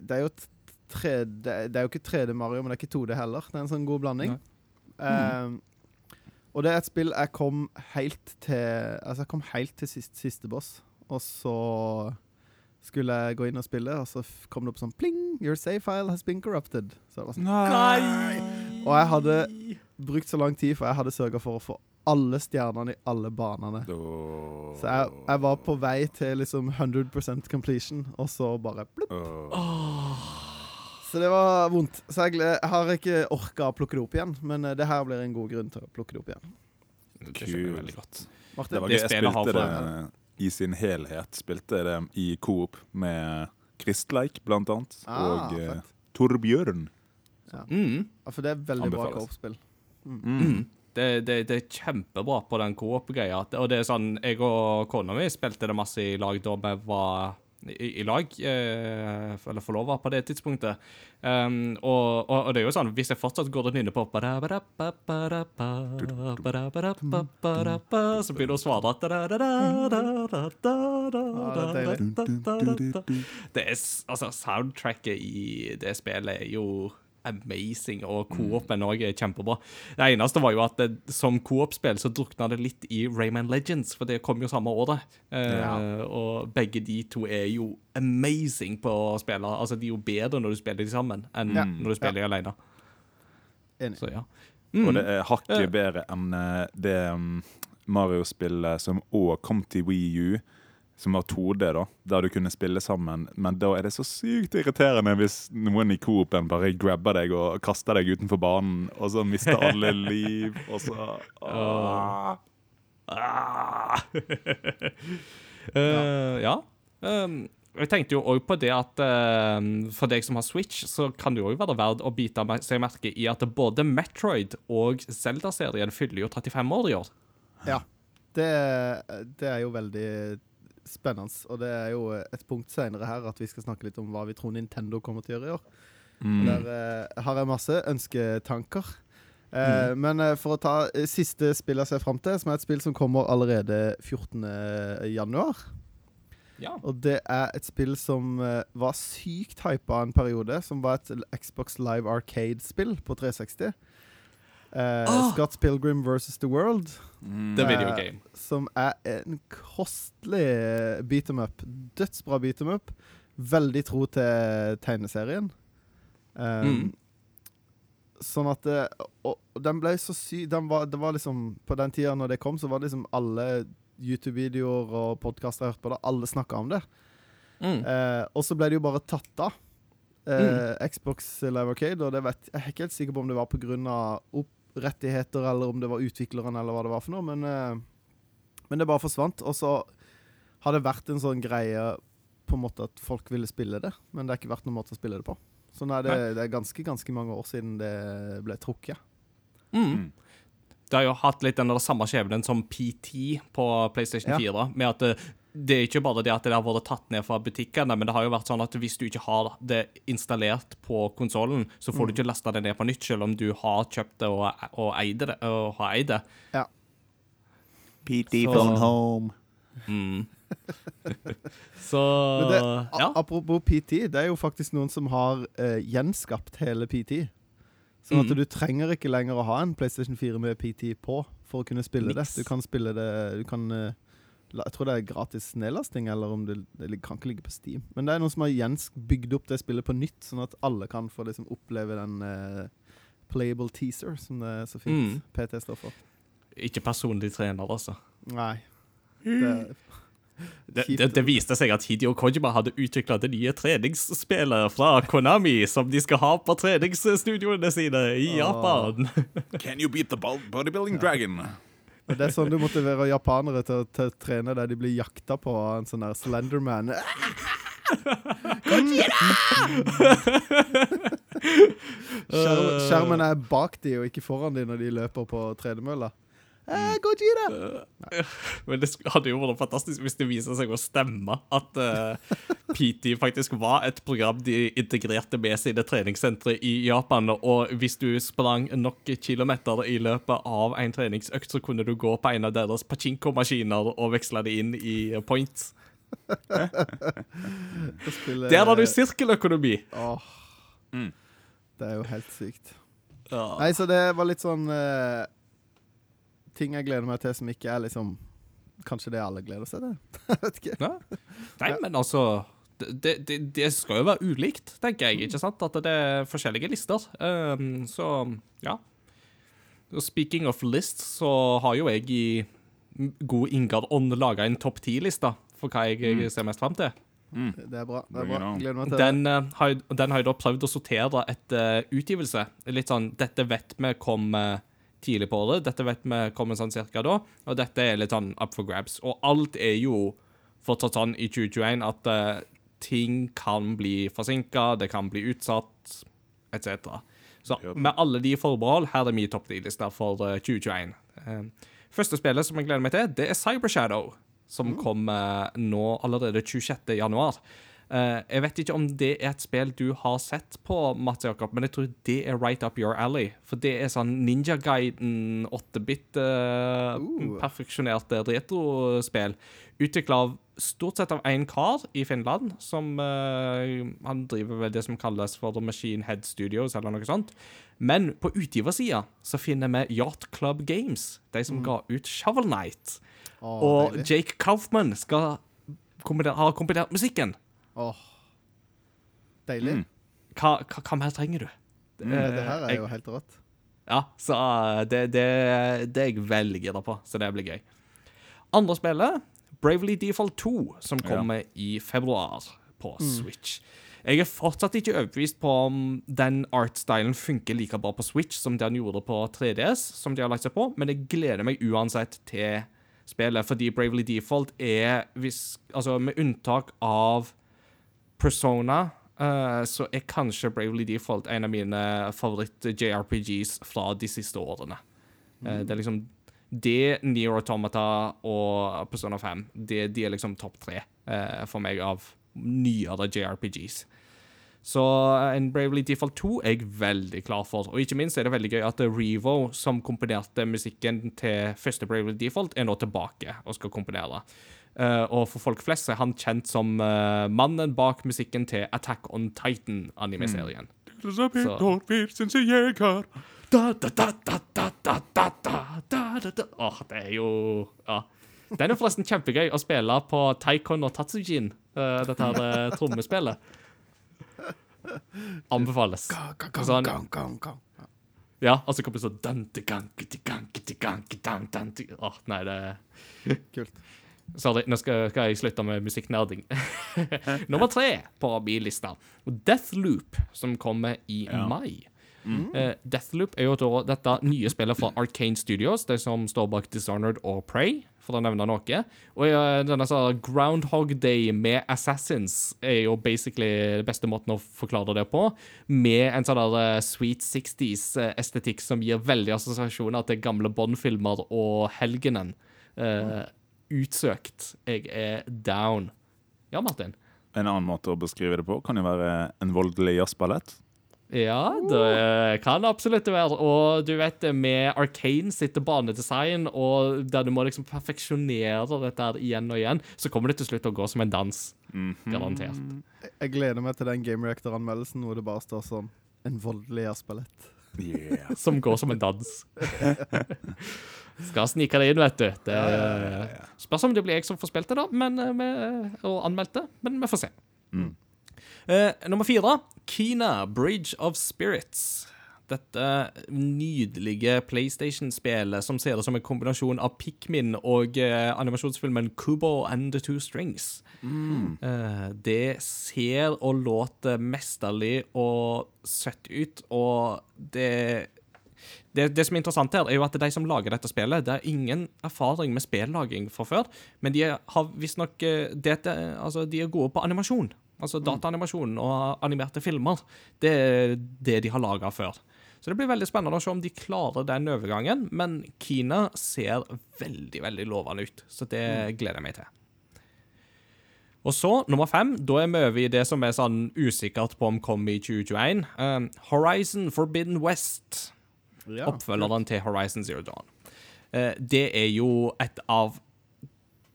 Det er jo et 3D Det er jo ikke 3D Mario, men det er ikke 2D heller. Det er en sånn god blanding. Eh, og det er et spill jeg kom helt til Altså jeg kom helt til siste, siste boss, og så skulle jeg gå inn og spille, og så kom det opp sånn pling! Your save file has been corrupted. Så det var sånn Nei! Og jeg hadde brukt så lang tid, for jeg hadde sørga for å få alle stjernene i alle banene. Oh. Så jeg, jeg var på vei til liksom 100% completion, og så bare plupp. Oh. Så det var vondt. Så jeg, jeg har ikke orka å plukke det opp igjen, men eh, det her blir en god grunn til å plukke det opp igjen. Det skjønner jeg veldig godt. Det Det gøy. Jeg spillet har for- det i sin helhet. Spilte jeg det i Coop med Kristleik, blant annet. Ah, og eh, fett. Torbjørn. Mm. Ja, for det er veldig bra coop-spill. Mm. Mm. Det, det, det er kjempebra på den coop-greia. Og det er sånn, Jeg og kona mi spilte det masse i lag da vi var i, i lag, eh, eller forlova på det tidspunktet. Um, og, og, og det er jo sånn, hvis jeg fortsatt går og nynner på Så begynner hun å svare Det er altså Soundtracket i det spillet er jo amazing, og co-open òg er kjempebra. Det eneste var jo at det, som coop-spill så drukna det litt i Rayman Legends, for det kom jo samme året. Eh, Ja. Og begge de to er jo amazing på å spille. Altså, de er jo bedre når du spiller de sammen, enn Ja. når du spiller de alene. Enig. Så ja. Og Mm. det er hakket Eh. bedre enn eh, det um, Mario-spillet som òg kom til Wii U, som var 2D, da, der du kunne spille sammen. Men da er det så sykt irriterende hvis noen i Coop-en bare grabber deg og kaster deg utenfor banen, og så mister alle [LAUGHS] liv, og så ah. Ah. [LAUGHS] uh, ja. Um, jeg tenkte jo òg på det at uh, for deg som har Switch, så kan det jo òg være verdt å bite seg merke i at både Metroid og Zelda-serien fyller jo 35 år i år. Ja. Det, det er jo veldig spennende, og det er jo et punkt senere her at vi skal snakke litt om hva vi tror Nintendo kommer til å gjøre i år. Mm. Der eh, har jeg masse ønsketanker. Eh, Men eh, for å ta eh, siste spill jeg ser fram til, som er et spill som kommer allerede 14. januar. Ja. Og det er et spill som eh, var sykt hypa en periode. Som var et Xbox Live Arcade-spill på 360. Eh, Ah! Scott Pilgrim versus The World. Mm. The Eh, video game. Som er en kostelig beat em up. Dødsbra beat em up. Veldig tro til tegneserien. Um, Mm. Sånn at det, og, og den ble så syk den var, Det var liksom På den tida når det kom, så var det liksom alle YouTube-videoer og podkaster jeg hørte på det, alle snakka om det. Mm. Uh, og så ble det jo bare tatt av. Eh, Xbox Live Arcade, og det vet, jeg er ikke helt sikker på om det var pga. Rettigheter, eller om det var utvikleren, eller hva det var for noe, men, eh, men det bare forsvant. Og så har det vært en sånn greie på en måte at folk ville spille det, men det har ikke vært noen måte å spille det på. Så nei, det, det er ganske, ganske mange år siden det ble trukket. Mm. Det har jo hatt litt den der samme skjebnen som PT på PlayStation Ja. 4. Med at det, er ikke bare det at det har vært tatt ned fra butikkene, men det har jo vært sånn at hvis du ikke har det installert på konsollen, så får du ikke lasta det ned på nytt, selv om du har kjøpt det og, og eide det. Og har eid det. Ja. PT Så- phone home. Mm. [LAUGHS] Så det, ja. Apropos PT, det er jo faktisk noen som har eh, gjenskapt hele PT. Sånn at Mm. du trenger ikke lenger å ha en PlayStation 4 med PT på for å kunne spille Mix. det. Du kan spille det Du kan eh, Jeg tror det er gratis nedlasting, eller om det, det kan ikke ligge på Steam. Men det er noen som har bygd opp det spillet på nytt, sånn at alle kan få liksom oppleve den uh, playable teaser, som det er så fint Mm. PT står for. Ikke personlig trener, altså. Nei. Det, Det, det, det viste seg at Hideo Kojima hadde utvikla det nye treningsspillet fra Konami, som de skal ha på treningsstudioene sine i Japan. Can you beat the bodybuilding dragon? Det er sånn du motiverer japanere til, å- til å trene der de blir jakta på av en sånn der Slenderman. Skjermen er bak de og ikke foran de når de løper på tredemølla. Eh, Gojira! [LAUGHS] Men det hadde jo vært fantastisk hvis det viser seg å stemme at [LAUGHS] uh, PT faktisk var et program de integrerte med sine treningssentre i Japan. Og hvis du sprang nok kilometer i løpet av en treningsøkt, så kunne du gå på en av deres pachinko-maskiner og veksle det inn i points. [LAUGHS] spiller... Der har du sirkeløkonomi! Oh. Mm. Det er jo helt sykt. Ja. Nei, så det var litt sånn eh, Ting jeg gleder meg til som ikke er liksom Kanskje det alle gleder seg til? [LAUGHS] Jeg vet ikke. Ja. Nei, men altså det, det, det skal jo være ulikt, tenker jeg. ikke sant? At det er forskjellige lister. Um, så ja. Speaking of lists, så har jo jeg i god Ingard ånd laga en topp ti-liste for hva jeg mm. ser mest fram til. Det er bra. det er bra. Gleder meg til Den, uh, har, den har jeg da prøvd å sortere etter utgivelse. Litt sånn Dette vet vi kom eh, tidlig på året, dette vet vi kommer sånn cirka da, og dette er litt sånn up for grabs. Og alt er jo fortsatt sånn i 2021 at uh, ting kan bli forsinka, det kan bli utsatt, etc. Så med alle de forbehold, her er min topp ti-liste for uh, 2021. Uh, første spillet som jeg gleder meg til, det er Cybershadow, som kommer nå allerede 26. januar. Eh, jeg vet ikke om det er et spill du har sett på, Mats Jakob, men jeg tror det er right up your alley. For det er sånn Ninja Guiden 8-bit uh, Uh. perfeksjonerte retrospill. Utvikla stort sett av én kar i Finland, som uh, Han driver vel det som kalles for Machine Head Studios, eller noe sånt. Men på utgiversida så finner vi Yacht Club Games, de som ga ut Shovel Knight. Oh, og deilig. Jake Kaufman skal kombinere, har komponert musikken. Åh. Deilig. Mm. Hva, hva, hva mer trenger du? Det, det her er Eh, jo helt rått. Ja, så uh, det, det, det er jeg veldig gira på, så det blir gøy. Andre spillet, Bravely Default 2, som Ja. kommer i februar på Switch. Jeg er fortsatt ikke overbevist på om den artstylen funker like bra på Switch som det han gjorde på 3DS, som de har lagt seg på, men jeg gleder meg uansett til spillet, fordi Bravely Default er, hvis, altså med unntak av Persona, Uh, så er kanskje Bravely Default en av mine favoritt-JRPGs fra de siste årene. Eh, det er liksom det, Near Automata og Persona 5, det, de er liksom topp tre uh, for meg av nyere JRPGs. Så en Bravely Default 2 er jeg veldig klar for. Og ikke minst er det veldig gøy at Revo, som komponerte musikken til første Bravely Default, er nå tilbake og skal komponere. Eh, og for folk flest er han kjent som eh, mannen bak musikken til Attack on Titan-animeserien. Mm. Da, Åh, det er jo Ja. Den er forresten kjempegøy å spille på Taikon og Tatsujin, uh, dette her uh, trommespillet. Anbefales. Sånn. Ja, og så kommer det sånn Åh, nei, det er Kult. Sorry, nå skal, skal jeg slutte med musikknerding. [LAUGHS] Nummer tre på min liste. Deathloop, som kommer i Ja. mai. Eh, Deathloop er jo dette nye spillet fra Arcane Studios, de som står bak Dishonored og Prey, for å nevne noe. Og uh, denne så, Groundhog Day med Assassins er jo basically den beste måten å forklare det på, med en sånn der eh, Sweet 60s-estetikk som gir veldig assosiasjoner til gamle Bond-filmer og Helgenen. Eh, utsøkt. Jeg er down. Ja, Martin? En annen måte å beskrive det på kan jo være en voldelig jazzballett. Ja, det kan absolutt være. Og du vet det, med Arcane sitt banedesign, og der du må liksom perfeksjonere dette her igjen og igjen, så kommer det til slutt å gå som en dans. Garantert. Jeg- Jeg gleder meg til den Game Reactor-anmeldelsen hvor det bare står sånn En voldelig jazzballett. Yeah. Som går som en dans. [LAUGHS] Skal snike det inn, vet du. Det spørs om det blir jeg som får spilt det, da, men, eh, med, og anmeldt det. Men vi får se. Mm. Eh, nummer fire, Kina Bridge of Spirits. Dette nydelige PlayStation-spelet som ser ut som en kombinasjon av Pikmin og eh, animasjonsfilmen Kubo and the Two Strings. Eh, det ser og låter mesterlig og søtt ut, og det det, det som er interessant her, er jo at de som lager dette spillet, det er ingen erfaring med spillaging fra før, men de har visstnok eh, altså, De er gode på animasjon. Altså dataanimasjon og animerte filmer. Det er det de har laga før. Så det blir veldig spennende å se om de klarer den overgangen, men Kina ser veldig, veldig lovende ut, så det gleder jeg meg til. Og så, nummer fem, da er vi over i det som er sånn usikkert på om kommer i 2021. Um, Horizon Forbidden West Ja. oppfølgeren til Horizon Zero Dawn. Eh, det er jo et av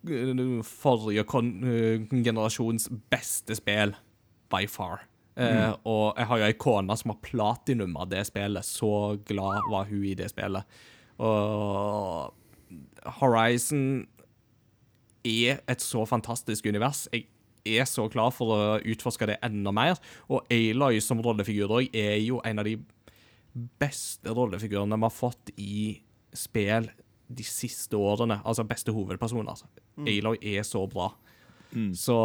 eh, forrige eh, generasjons beste spill, by far. Mm. Og jeg har jo ei kone som har platinum av det spillet. Så glad var hun i det spillet. Og Horizon er et så fantastisk univers. Jeg er så klar for å utforske det enda mer. Og Aloy som rollefigur òg er jo en av de beste rollefigurene vi har fått i spill de siste årene. Altså beste hovedpersoner. Altså. Aloy er så bra. Så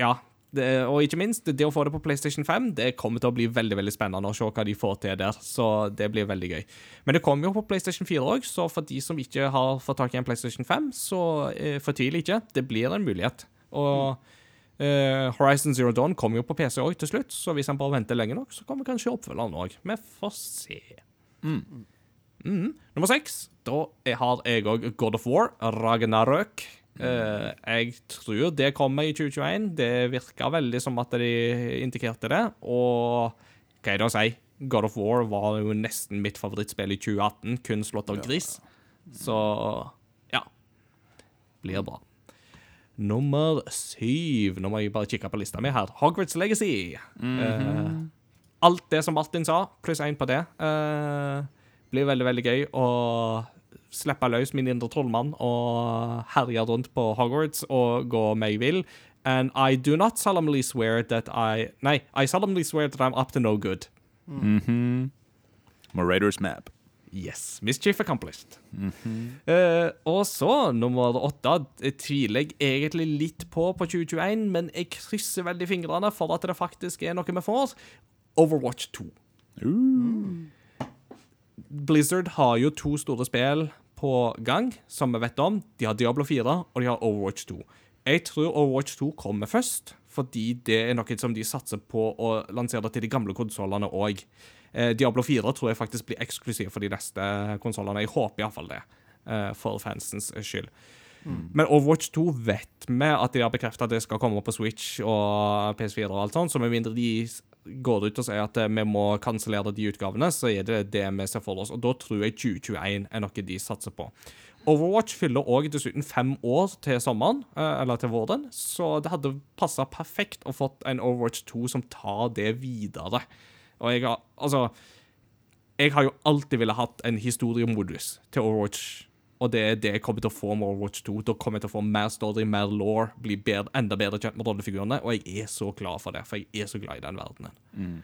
ja. Det, og ikke minst, det å få det på PlayStation 5 Det kommer til å bli veldig veldig spennende å se hva de får til der. Så det blir veldig gøy. Men det kommer jo på PlayStation 4 òg, så for de som ikke har fått tak i en PlayStation 5, så eh, fortvil ikke. Det blir en mulighet. Og eh, Horizon Zero Dawn kommer jo på PC òg til slutt, så hvis han bare venter lenge nok, så kommer kanskje oppfølgeren òg. Vi får se. Mm. Mm. Nummer seks. Da har jeg òg God of War, Ragnarøk. Uh, jeg tror det kommer i 2021. Det virka veldig som at de indikerte det. Og hva er det å si? God of War var jo nesten mitt favorittspill i 2018, kun slått av gris. Så ja. Blir bra. Nummer syv. Nå må jeg bare kikke på lista mi her. Hogwarts Legacy. Eh, alt det som Martin sa, pluss én på det. uh, blir veldig, veldig gøy å slippe løs min indre trollmann og herje rundt på Hogwarts og gå meg vill. And I do not solemnly swear that I Nei, I solemnly swear that I'm up to no good. Mm. -hmm. Raiders map. Yes. Mischief accomplished. Eh, og så, nummer åtte, tviler jeg egentlig litt på på 2021, men jeg krysser veldig fingrene for at det faktisk er noe vi får. Overwatch 2. Blizzard har jo to store spill på gang, som vi vet om. De har Diablo 4, og de har Overwatch 2. Jeg tror Overwatch 2 kommer først, fordi det er noe som de satser på å lansere til de gamle konsollene òg. Eh, Diablo 4 tror jeg faktisk blir eksklusiv for de neste konsollene. Jeg håper iallfall det, eh, for fansens skyld. Men Overwatch 2 vet vi at de har bekreftet at det skal komme på Switch og PS4 og alt sånt, så med mindre de går ut og sier at eh, vi må kansellere de utgavene, så er det det vi ser for oss. Og da tror jeg 2021 er noe de satser på. Overwatch fyller òg dessuten fem år til sommeren, eller til våren, så det hadde passa perfekt å fått en Overwatch 2 som tar det videre. Og jeg har Altså Jeg har jo alltid ville hatt en historiemodus til Overwatch. Og det er det jeg kommer til å få med Overwatch 2. Da kommer jeg til å få mer story, mer law, bli bedre, enda bedre kjent med rollefigurene. Og jeg er så glad for det, for jeg er så glad i den verdenen.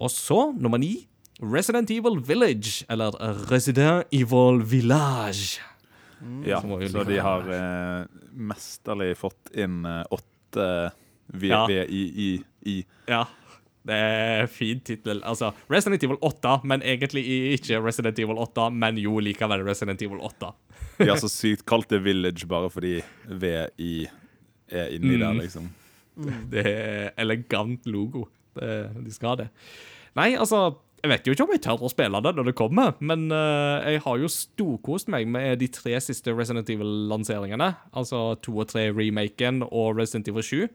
Og så, nummer ni, Resident Evil Village, eller Resident Evil Village. Ja, Så de har eh, mesterlig fått inn eh, åtte V- Ja. Ja, det er fin tittel. Altså, Resident Evil 8, men egentlig ikke Resident Evil 8, men jo likevel Resident Evil 8. De har så sykt kalt det Village bare fordi VI er inni der, Mm. liksom. Det er elegant logo. Det, de skal ha det. Nei, altså Jeg vet jo ikke om jeg tør å spille det når det kommer, men uh, jeg har jo storkost meg med de tre siste Resident Evil-lanseringene. Altså 2 og 3-remaken og Resident Evil 7.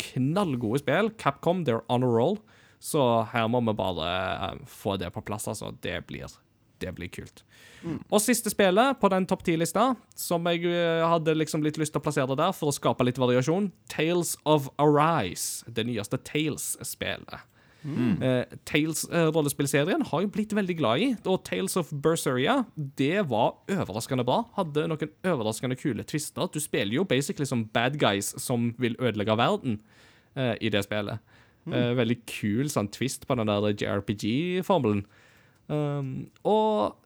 Knallgode spill. Capcom, they're on a roll. Så her må vi bare eh, få det på plass, altså. Det blir, det blir kult. Og siste spillet på den topp ti-lista, som jeg eh, hadde liksom litt lyst til å plassere der for å skape litt variasjon, Tales of Arise. Det nyeste Tales-spillet. Eh, Tales-rollespillserien har jo blitt veldig glad i, og Tales of Berseria det var overraskende bra. Hadde noen overraskende kule twister. Du spiller jo basically som bad guys som vil ødelegge verden eh, i det spillet. Eh, veldig kul sånn twist på den der JRPG-formelen. Um, og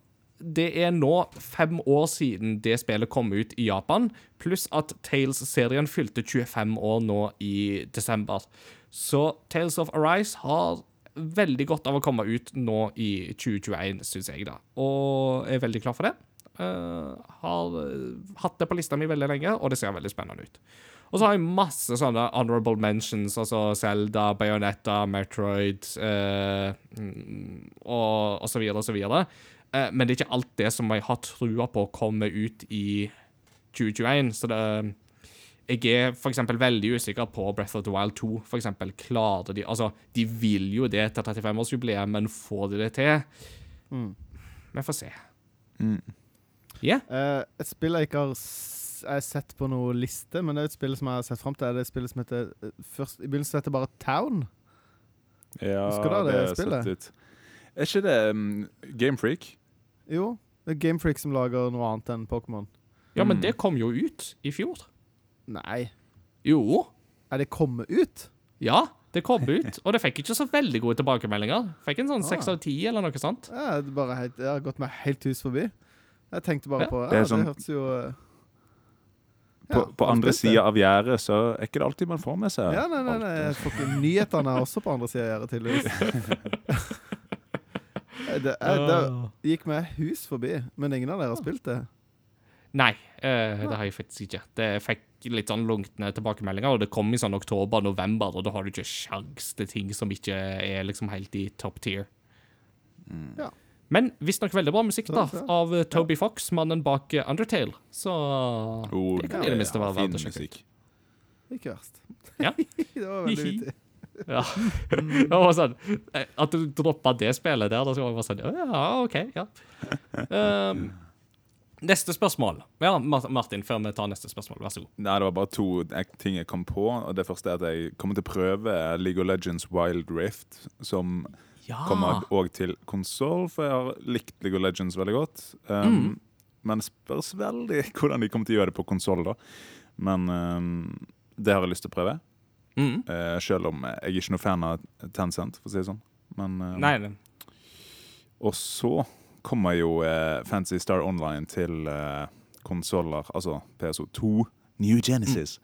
det er nå fem år siden det spillet kom ut i Japan, pluss at Tales-serien fylte 25 år nå i desember. Så Tales of Arise har veldig godt av å komme ut nå i 2021, syns jeg, da. Og er veldig klar for det. Uh, har eh, hatt det på lista mi veldig lenge, og det ser veldig spennende ut. Og så har jeg masse sånne honorable mentions, altså Zelda, Bayonetta, Metroid mm, og, og så videre og så videre. Uh, men det er ikke alt det som jeg har trua på kommer ut i 2021. Så det Jeg er for eksempel veldig usikker på Breath of the Wild 2. For eksempel, klarer de Altså, de vil jo det til 35-årsjubileet, men får de det til? Vi får se. Mm. Ja. Uh, et spill jeg ikke har jeg har sett på noen liste, men det er et spill som jeg har sett fram til. Er det et spill som heter eh, først, I begynnelsen heter det bare Town. Ja, Husker du det er spillet? sett ut. Er ikke det um, Game Freak? Jo, det er Game Freak som lager noe annet enn Pokémon. ja, men Mm. det kom jo ut i fjor. Nei, Jo. er det kommet ut? Ja, det kom ut, og det fikk ikke så veldig gode tilbakemeldinger. Fikk en sånn seks Ah. av ti, eller noe sånt. Ja, det, bare helt, det har gått meg helt hus forbi. Jeg tenkte bare Ja. på Det Ja, er det, sånn- hørtes jo ja, På, på andre sida av gjerdet så er ikke det alltid man får med seg Ja, nei, nei, nei, Nyhetene er også på andre sida av gjerdet, tydeligvis. [LAUGHS] [LAUGHS] det, er, det gikk meg hus forbi, men ingen av dere har spilt det. Nei, eh, det har jeg faktisk ikke. Det fikk litt sånn lunkne tilbakemeldinger, og det kom i sånn oktober-november, og da har du ikke sjans til ting som ikke er liksom helt i top tier. Ja. Men visstnok veldig bra musikk da, av eh, Toby Fox, mannen bak eh, Undertale. Så Oh, det kan i det minste være verdt å sjekke ut. Ikke verst. Ja. [LAUGHS] det var veldig [LAUGHS] vittig. Ja. det var sånn, at du droppa det spillet der, da så var jeg bare sånn Ja, OK, ja. Um, [LAUGHS] neste spørsmål. Ja, Martin, før vi tar neste spørsmål, vær så god. Nei, det var bare to ting jeg kom på. Og Det første er at jeg kommer til å prøve League of Legends Wild Rift, som Ja. kommer òg til konsoll, for jeg har likt League of Legends veldig godt. Um, Men det spørs veldig [LAUGHS] hvordan de kommer til å gjøre det på konsoll, da. Men um, det har jeg lyst til å prøve. Mm. Uh, selv om jeg er ikke noe fan av Tencent, for å si det sånn. Men, um, Nei, det. Og så kommer jo eh, Fancy Star Online til eh, konsoller, altså PSO2, New Genesis.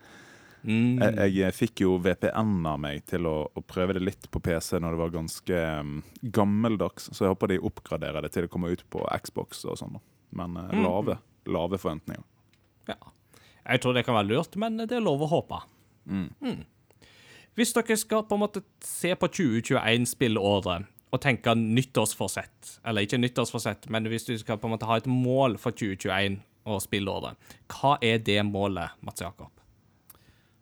Mm. Jeg, jeg fikk jo VPN av meg til å, å prøve det litt på PC når det var ganske um, gammeldags, så jeg håper de oppgraderer det til det kommer ut på Xbox og sånn. Men eh, Mm. lave, lave forventninger. Ja. Jeg tror det kan være lurt, men det er lov å håpe. Mm. Hvis dere skal på en måte se på 2021-spillåret og tenke nyttårsforsett, eller ikke nyttårsforsett, men hvis du skal på en måte ha et mål for 2021 og spillåret, hva er det målet, Mats Jakob?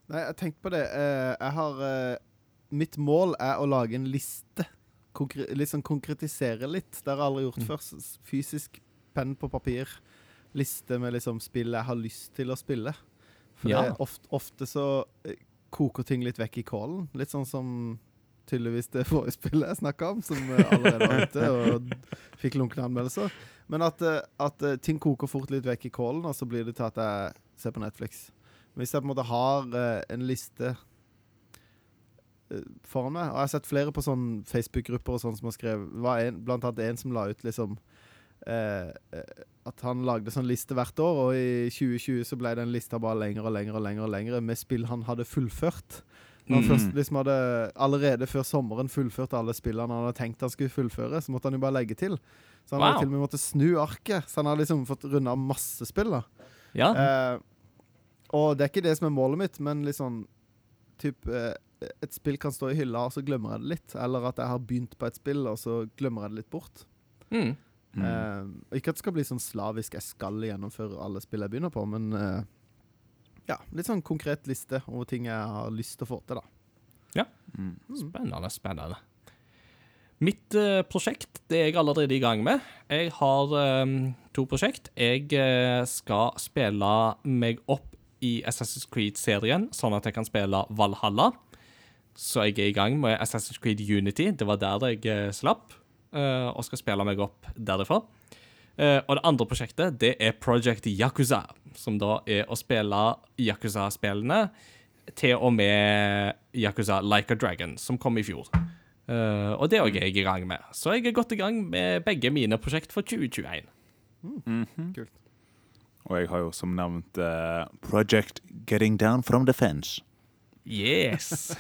Nei, jeg tenkte på det. Eh, jeg har eh, Mitt mål er å lage en liste. Konkre sånn konkretisere litt. Det har jeg aldri gjort før. Fysisk penn på papir. Liste med liksom spill jeg har lyst til å spille. For Ja. det ofte, ofte så eh, koker ting litt vekk i kålen. Litt sånn som tydeligvis det forrige spillet jeg snakka om, som eh, allerede var ute og fikk lunkne anmeldelser. Men at, eh, at eh, ting koker fort litt vekk i kålen, og så blir det til at jeg ser på Netflix. Hvis jeg på en måte har en liste foran meg Og jeg har sett flere på sånn Facebook-grupper og sånn som har skrevet Blant annet en som la ut liksom eh, At han lagde sånn liste hvert år, og i 2020 så ble den lista bare lengre og lengre og lengre og lengre med spill han hadde fullført. Når han Mm. først liksom hadde allerede før sommeren fullført alle spillene han hadde tenkt han skulle fullføre, så måtte han jo bare legge til. Så han Wow. hadde til og med måttet snu arket, så han har liksom fått runda masse spill. da Ja. Eh, og det er ikke det som er målet mitt, men sånn typ, eh, Et spill kan stå i hylla, og så glemmer jeg det litt. Eller at jeg har begynt på et spill, og så glemmer jeg det litt bort. Mm. Mm. Eh, ikke at det skal bli sånn slavisk jeg skal gjennomføre alle spill jeg begynner på, men eh, ja, litt sånn konkret liste over ting jeg har lyst til å få til, da. Mm. Spennende, spennende. Mitt uh, prosjekt det er jeg allerede i gang med. Jeg har um, to prosjekt. Jeg uh, skal spille meg opp i Assassin's Creed-serien, sånn at jeg kan spille Valhalla. Så jeg er i gang med Assassin's Creed Unity. Det var der jeg uh, slapp, eh, og skal spille meg opp derifra. Eh, og det andre prosjektet det er Project Yakuza, som da er å spille Yakuza-spillene til og med Yakuza Like a Dragon, som kom i fjor. Eh, og det er også jeg i gang med. Så jeg er godt i gang med begge mine prosjekt for 2021. Kult. Og jeg har jo som nevnt uh, Project Getting Down From The Fence. Yes!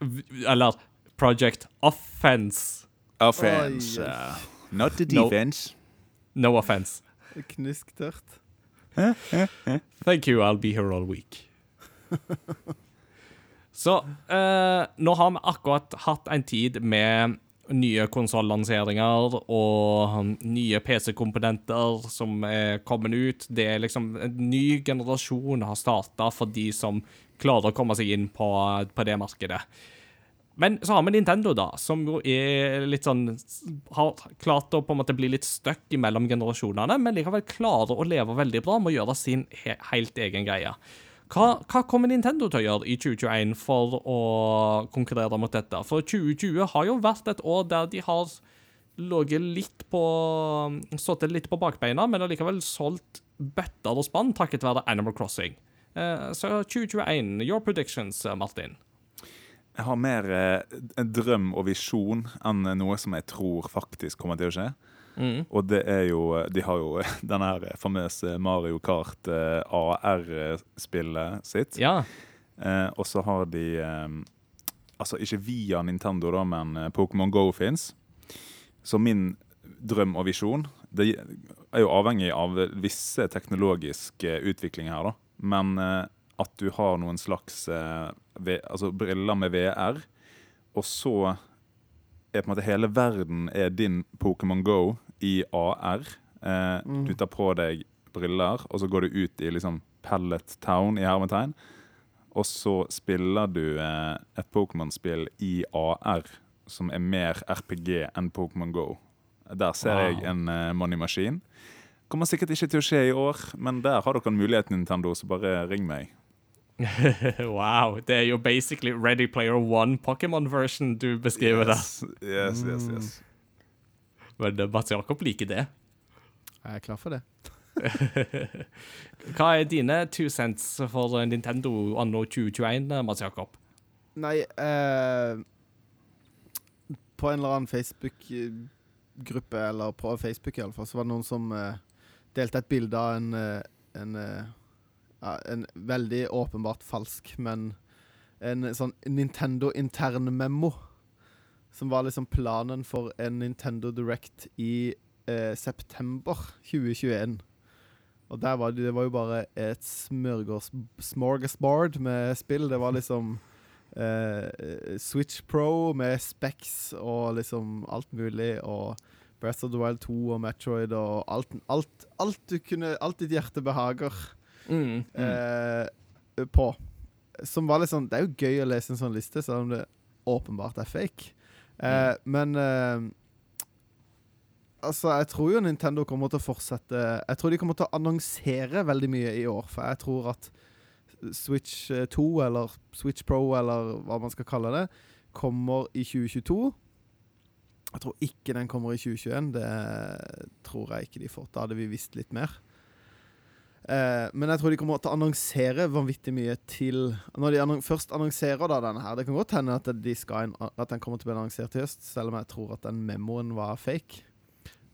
[LAUGHS] Eller Project Offense. Offense. Oi, oi. Not the defense. No offense. Knusktørt. Thank you, I'll be here all week. [LAUGHS] Så eh, nå har vi akkurat hatt en tid med nye konsollanseringer og nye PC-komponenter som er kommet ut. Det er liksom En ny generasjon har starta for de som klarer å komme seg inn på, på det markedet. Men så har vi Nintendo, da, som jo er litt sånn Har klart å på en måte bli litt stuck imellom generasjonene, men likevel klarer å leve veldig bra med å gjøre sin he helt egen greie. Hva, hva kommer Nintendo til å gjøre i 2021 for å konkurrere mot dette? For 2020 har jo vært et år der de har ligget litt på Stått litt på bakbeina, men allikevel solgt bøtter og spann takket være Animal Crossing. Eh, så 2021, your predictions, eh, Martin? Jeg har mer eh, en drøm og visjon enn noe som jeg tror faktisk kommer til å skje. Mm. Og det er jo De har jo [LAUGHS] denne her famøse Mario Kart eh, AR-spillet sitt. Ja. Eh, og så har de eh, Altså ikke via Nintendo, da, men Pokémon Go fins. Så min drøm og visjon Det er jo avhengig av visse teknologiske utviklinger her, da. Men at du har noen slags eh, altså briller med VR, og så er på en måte hele verden er din Pokémon Go i AR. Eh, Mm. Du tar på deg briller, og så går du ut i liksom Pellet Town i hermetegn. Og så spiller du eh, et Pokémon-spill i AR som er mer RPG enn Pokémon Go. Der ser Wow. jeg en eh, money machine. Kommer sikkert ikke til å skje i år, men der har dere en mulighet, Nintendo, så bare ring meg. [LAUGHS] wow. Det er jo basically Ready Player One Pokémon-version du beskriver der. Yes, yes, yes, yes. Men eh, Mats Jakob liker det. Jeg er klar for det. [LAUGHS] Hva er dine two cents for Nintendo anno 2021, Mats Jakob? Nei eh, På en eller annen Facebook-gruppe, eller på Facebook i alle fall, så var det noen som eh, delte et bilde av en, eh, en, eh, ja, en veldig åpenbart falsk, men en sånn Nintendo-intern-memo. Som var liksom planen for en Nintendo Direct i eh, september 2021. Og der var det, det var jo bare et smorgasbord med spill. Det var liksom [LAUGHS] eh, Switch Pro med Specs og liksom alt mulig. Og Breath of the Wild 2 og Metroid og alt, alt, alt kunne Alt ditt hjerte behager Mm. eh, på. Som var litt sånn Det er jo gøy å lese en sånn liste, selv om det åpenbart er fake. Eh, Men eh, Altså, jeg tror jo Nintendo kommer til å fortsette Jeg tror de kommer til å annonsere veldig mye i år, for jeg tror at Switch eh, 2, eller Switch Pro, eller hva man skal kalle det, kommer i 2022. Jeg tror ikke den kommer i 2021. Det tror jeg ikke de får. Da hadde vi visst litt mer. Eh, men jeg tror de kommer til å annonsere vanvittig mye til Når de annon først annonserer da denne her Det kan godt hende at, de at den kommer til å bli annonsert i høst, selv om jeg tror at den memoen var fake.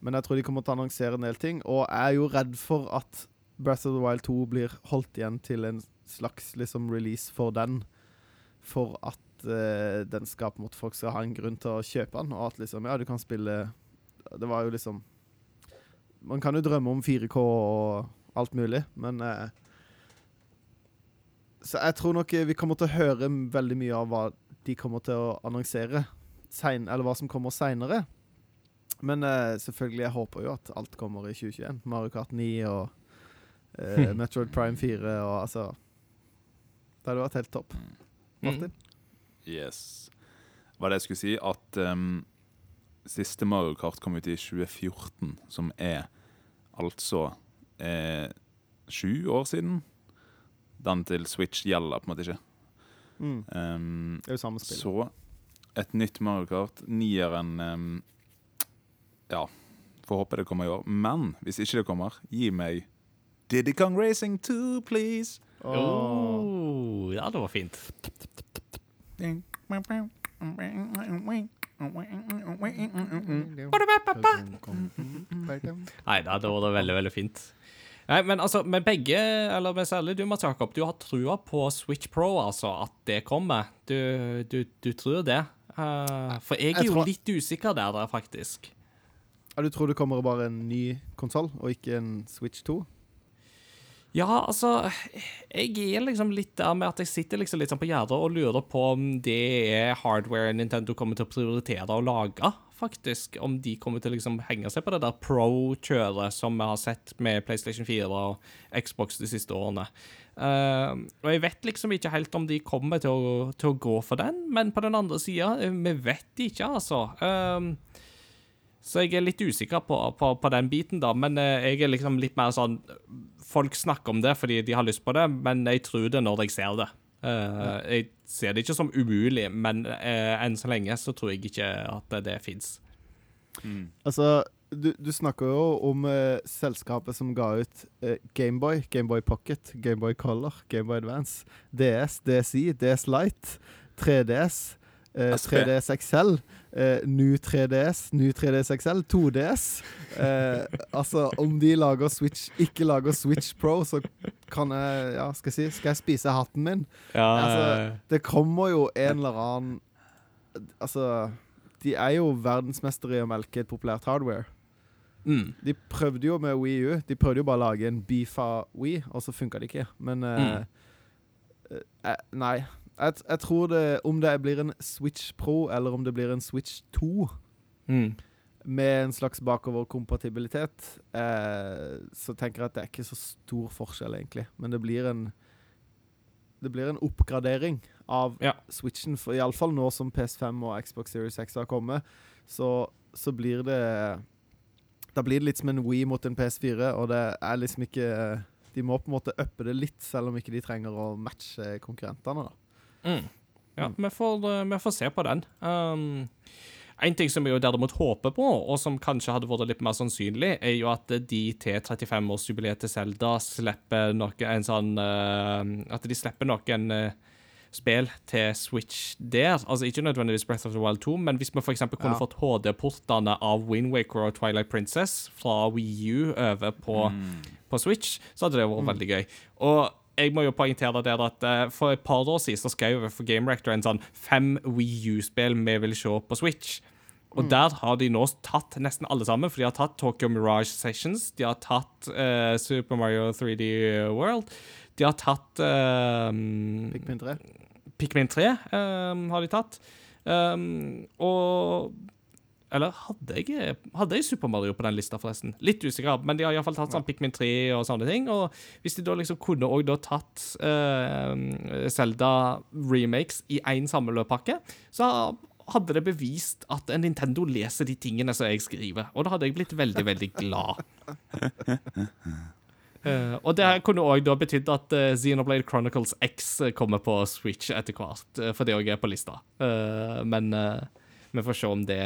Men jeg tror de kommer til å annonsere en del ting, og jeg er jo redd for at Breath of the Wild 2 blir holdt igjen til en slags liksom release for den. For at eh, den skal på en måte folk skal ha en grunn til å kjøpe den, og at liksom Ja, du kan spille Det var jo liksom Man kan jo drømme om 4K og alt mulig, men eh, Så jeg tror nok eh, vi kommer til å høre veldig mye av hva de kommer til å annonsere, sen, eller hva som kommer seinere. Men eh, selvfølgelig, jeg håper jo at alt kommer i 2021. Mario Kart 9 og eh, [LAUGHS] Metroid Prime 4 og altså Det hadde vært helt topp. Martin? Yes. var det jeg skulle si, at um, siste Mario Kart kom ut i 2014, som er altså eh, sju år siden. Den til Switch gjelder på en måte ikke. Mm. Um, Det er jo samme spill. så et nytt Mario Kart, nieren um, Ja, får håpe det kommer i år. Men hvis ikke det kommer, gi meg Diddy Kong Racing 2, please. Åh. Oh, ja, det var fint. Nei, da, det var veldig, veldig fint. Nei, men altså, med begge, eller med særlig du, Mats Jakob, du har trua på Switch Pro, altså, at det kommer. Du, du, du tror det. Uh, for jeg er Jeg jo tror- litt usikker der, der, faktisk. Ja, du tror det kommer bare en ny konsoll, og ikke en Switch 2? Ja, altså Jeg er liksom litt der med at jeg sitter liksom litt sånn på gjerdet og lurer på om det er hardware Nintendo kommer til å prioritere å lage, faktisk. Om de kommer til å liksom henge seg på det der pro-kjøret som vi har sett med PlayStation 4 og Xbox de siste årene. Uh, og jeg vet liksom ikke helt om de kommer til å, til å gå for den, men på den andre sida, vi vet ikke, altså. Uh, så jeg er litt usikker på, på, på den biten, da. Men eh, jeg er liksom litt mer sånn Folk snakker om det fordi de har lyst på det, men jeg tror det når jeg ser det. Eh, jeg ser det ikke som umulig, men uh, enn så lenge så tror jeg ikke at det, det fins. Altså, du, du snakker jo om uh, selskapet som ga ut Gameboy, Gameboy Pocket, Gameboy Color, Gameboy Advance, DS, DSI, DS Lite, 3DS, eh, 3DS XL, eh, New 3DS, New 3DS XL, 2DS. Eh, altså, om de lager Switch, ikke lager Switch Pro, så kan jeg, ja, skal jeg si, skal jeg spise hatten min? Ja, Altså, Det kommer jo en eller annen Altså, de er jo verdensmestere i å melke et populært hardware. mm, De prøvde jo med Wii U. De prøvde jo bare å lage en beefa Wii, og så funka det ikke. Men eh, eh, Nei. Jeg, jeg tror det Om det blir en Switch Pro, eller om det blir en Switch 2 mm, med en slags bakoverkompatibilitet, eh, så tenker jeg at det er ikke så stor forskjell, egentlig. Men det blir en Det blir en oppgradering av Ja. Switchen. For iallfall nå som PS5 og Xbox Series X har kommet, så, så blir det Da blir det litt som en Wii mot en PS4, og det er liksom ikke De må på en måte uppe det litt, selv om ikke de trenger å matche konkurrentene. da. Mm. Ja, Mm. vi får, eh, vi får se på den. Um, en ting som vi jo derimot håper på, og som kanskje hadde vært litt mer sannsynlig, er jo at de til 35-årsjubileet til Zelda slipper noe en sånn uh, At de slipper noen uh, spill til Switch der. Altså ikke nødvendigvis Breath of the Wild 2, men hvis vi f.eks. kunne Ja. fått HD-portene av Wind Waker og Twilight Princess fra Wii U over på, på Switch, så hadde det vært Mm. veldig gøy. Og jeg må jo poengtere der at eh, for et par år siden så skrev jeg for Game Rector en sånn fem Wii U-spill vi vil se på Switch. Og Mm. der har de nå tatt nesten alle sammen, for de har tatt Tokyo Mirage Sessions, de har tatt uh, Super Mario 3D World, de har tatt uh, Pikmin 3. Pikmin 3 uh, har de tatt. Um, og Eller hadde jeg, hadde jeg Super Mario på den lista, forresten? Litt usikker, men de har iallfall tatt sånn Pikmin 3 og sånne ting. Og hvis de da liksom kunne òg da tatt uh, Zelda remakes i én samlepakke, så hadde det bevist at en Nintendo leser de tingene som jeg skriver. Og da hadde jeg blitt veldig, veldig glad. uh, [LAUGHS] og det kunne òg da betydd at uh, Xenoblade Chronicles X eh, kommer på Switch etter hvert, uh, for det òg er på lista. Eh, men eh, vi får se om det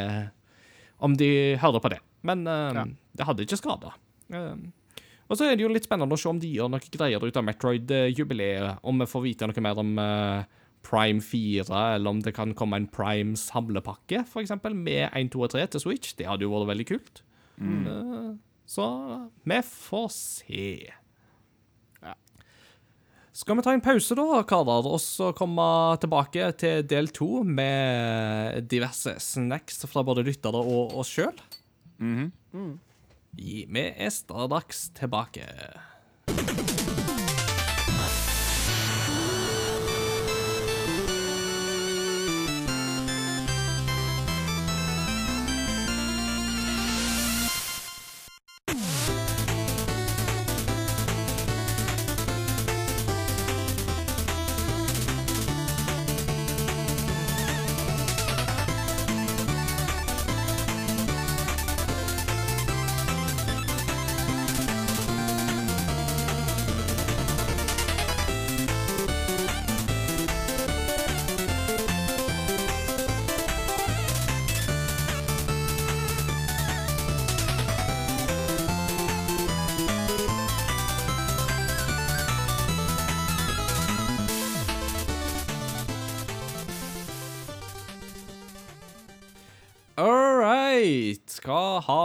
Om de hører på det. Men eh, Ja. det hadde ikke skada. og så er det jo litt spennende å se om de gjør noe greier ut av Metroid-jubileet. Om vi får vite noe mer om eh, Prime 4, eller om det kan komme en Prime samlepakke, eksempel, med 1, 2 og 3 til Switch. Det hadde jo vært veldig kult. Eh, så vi får se. Skal vi ta en pause, da, karer, og så komme tilbake til del to med diverse snacks fra både lyttere og oss sjøl? Mhm. Vi er straks tilbake.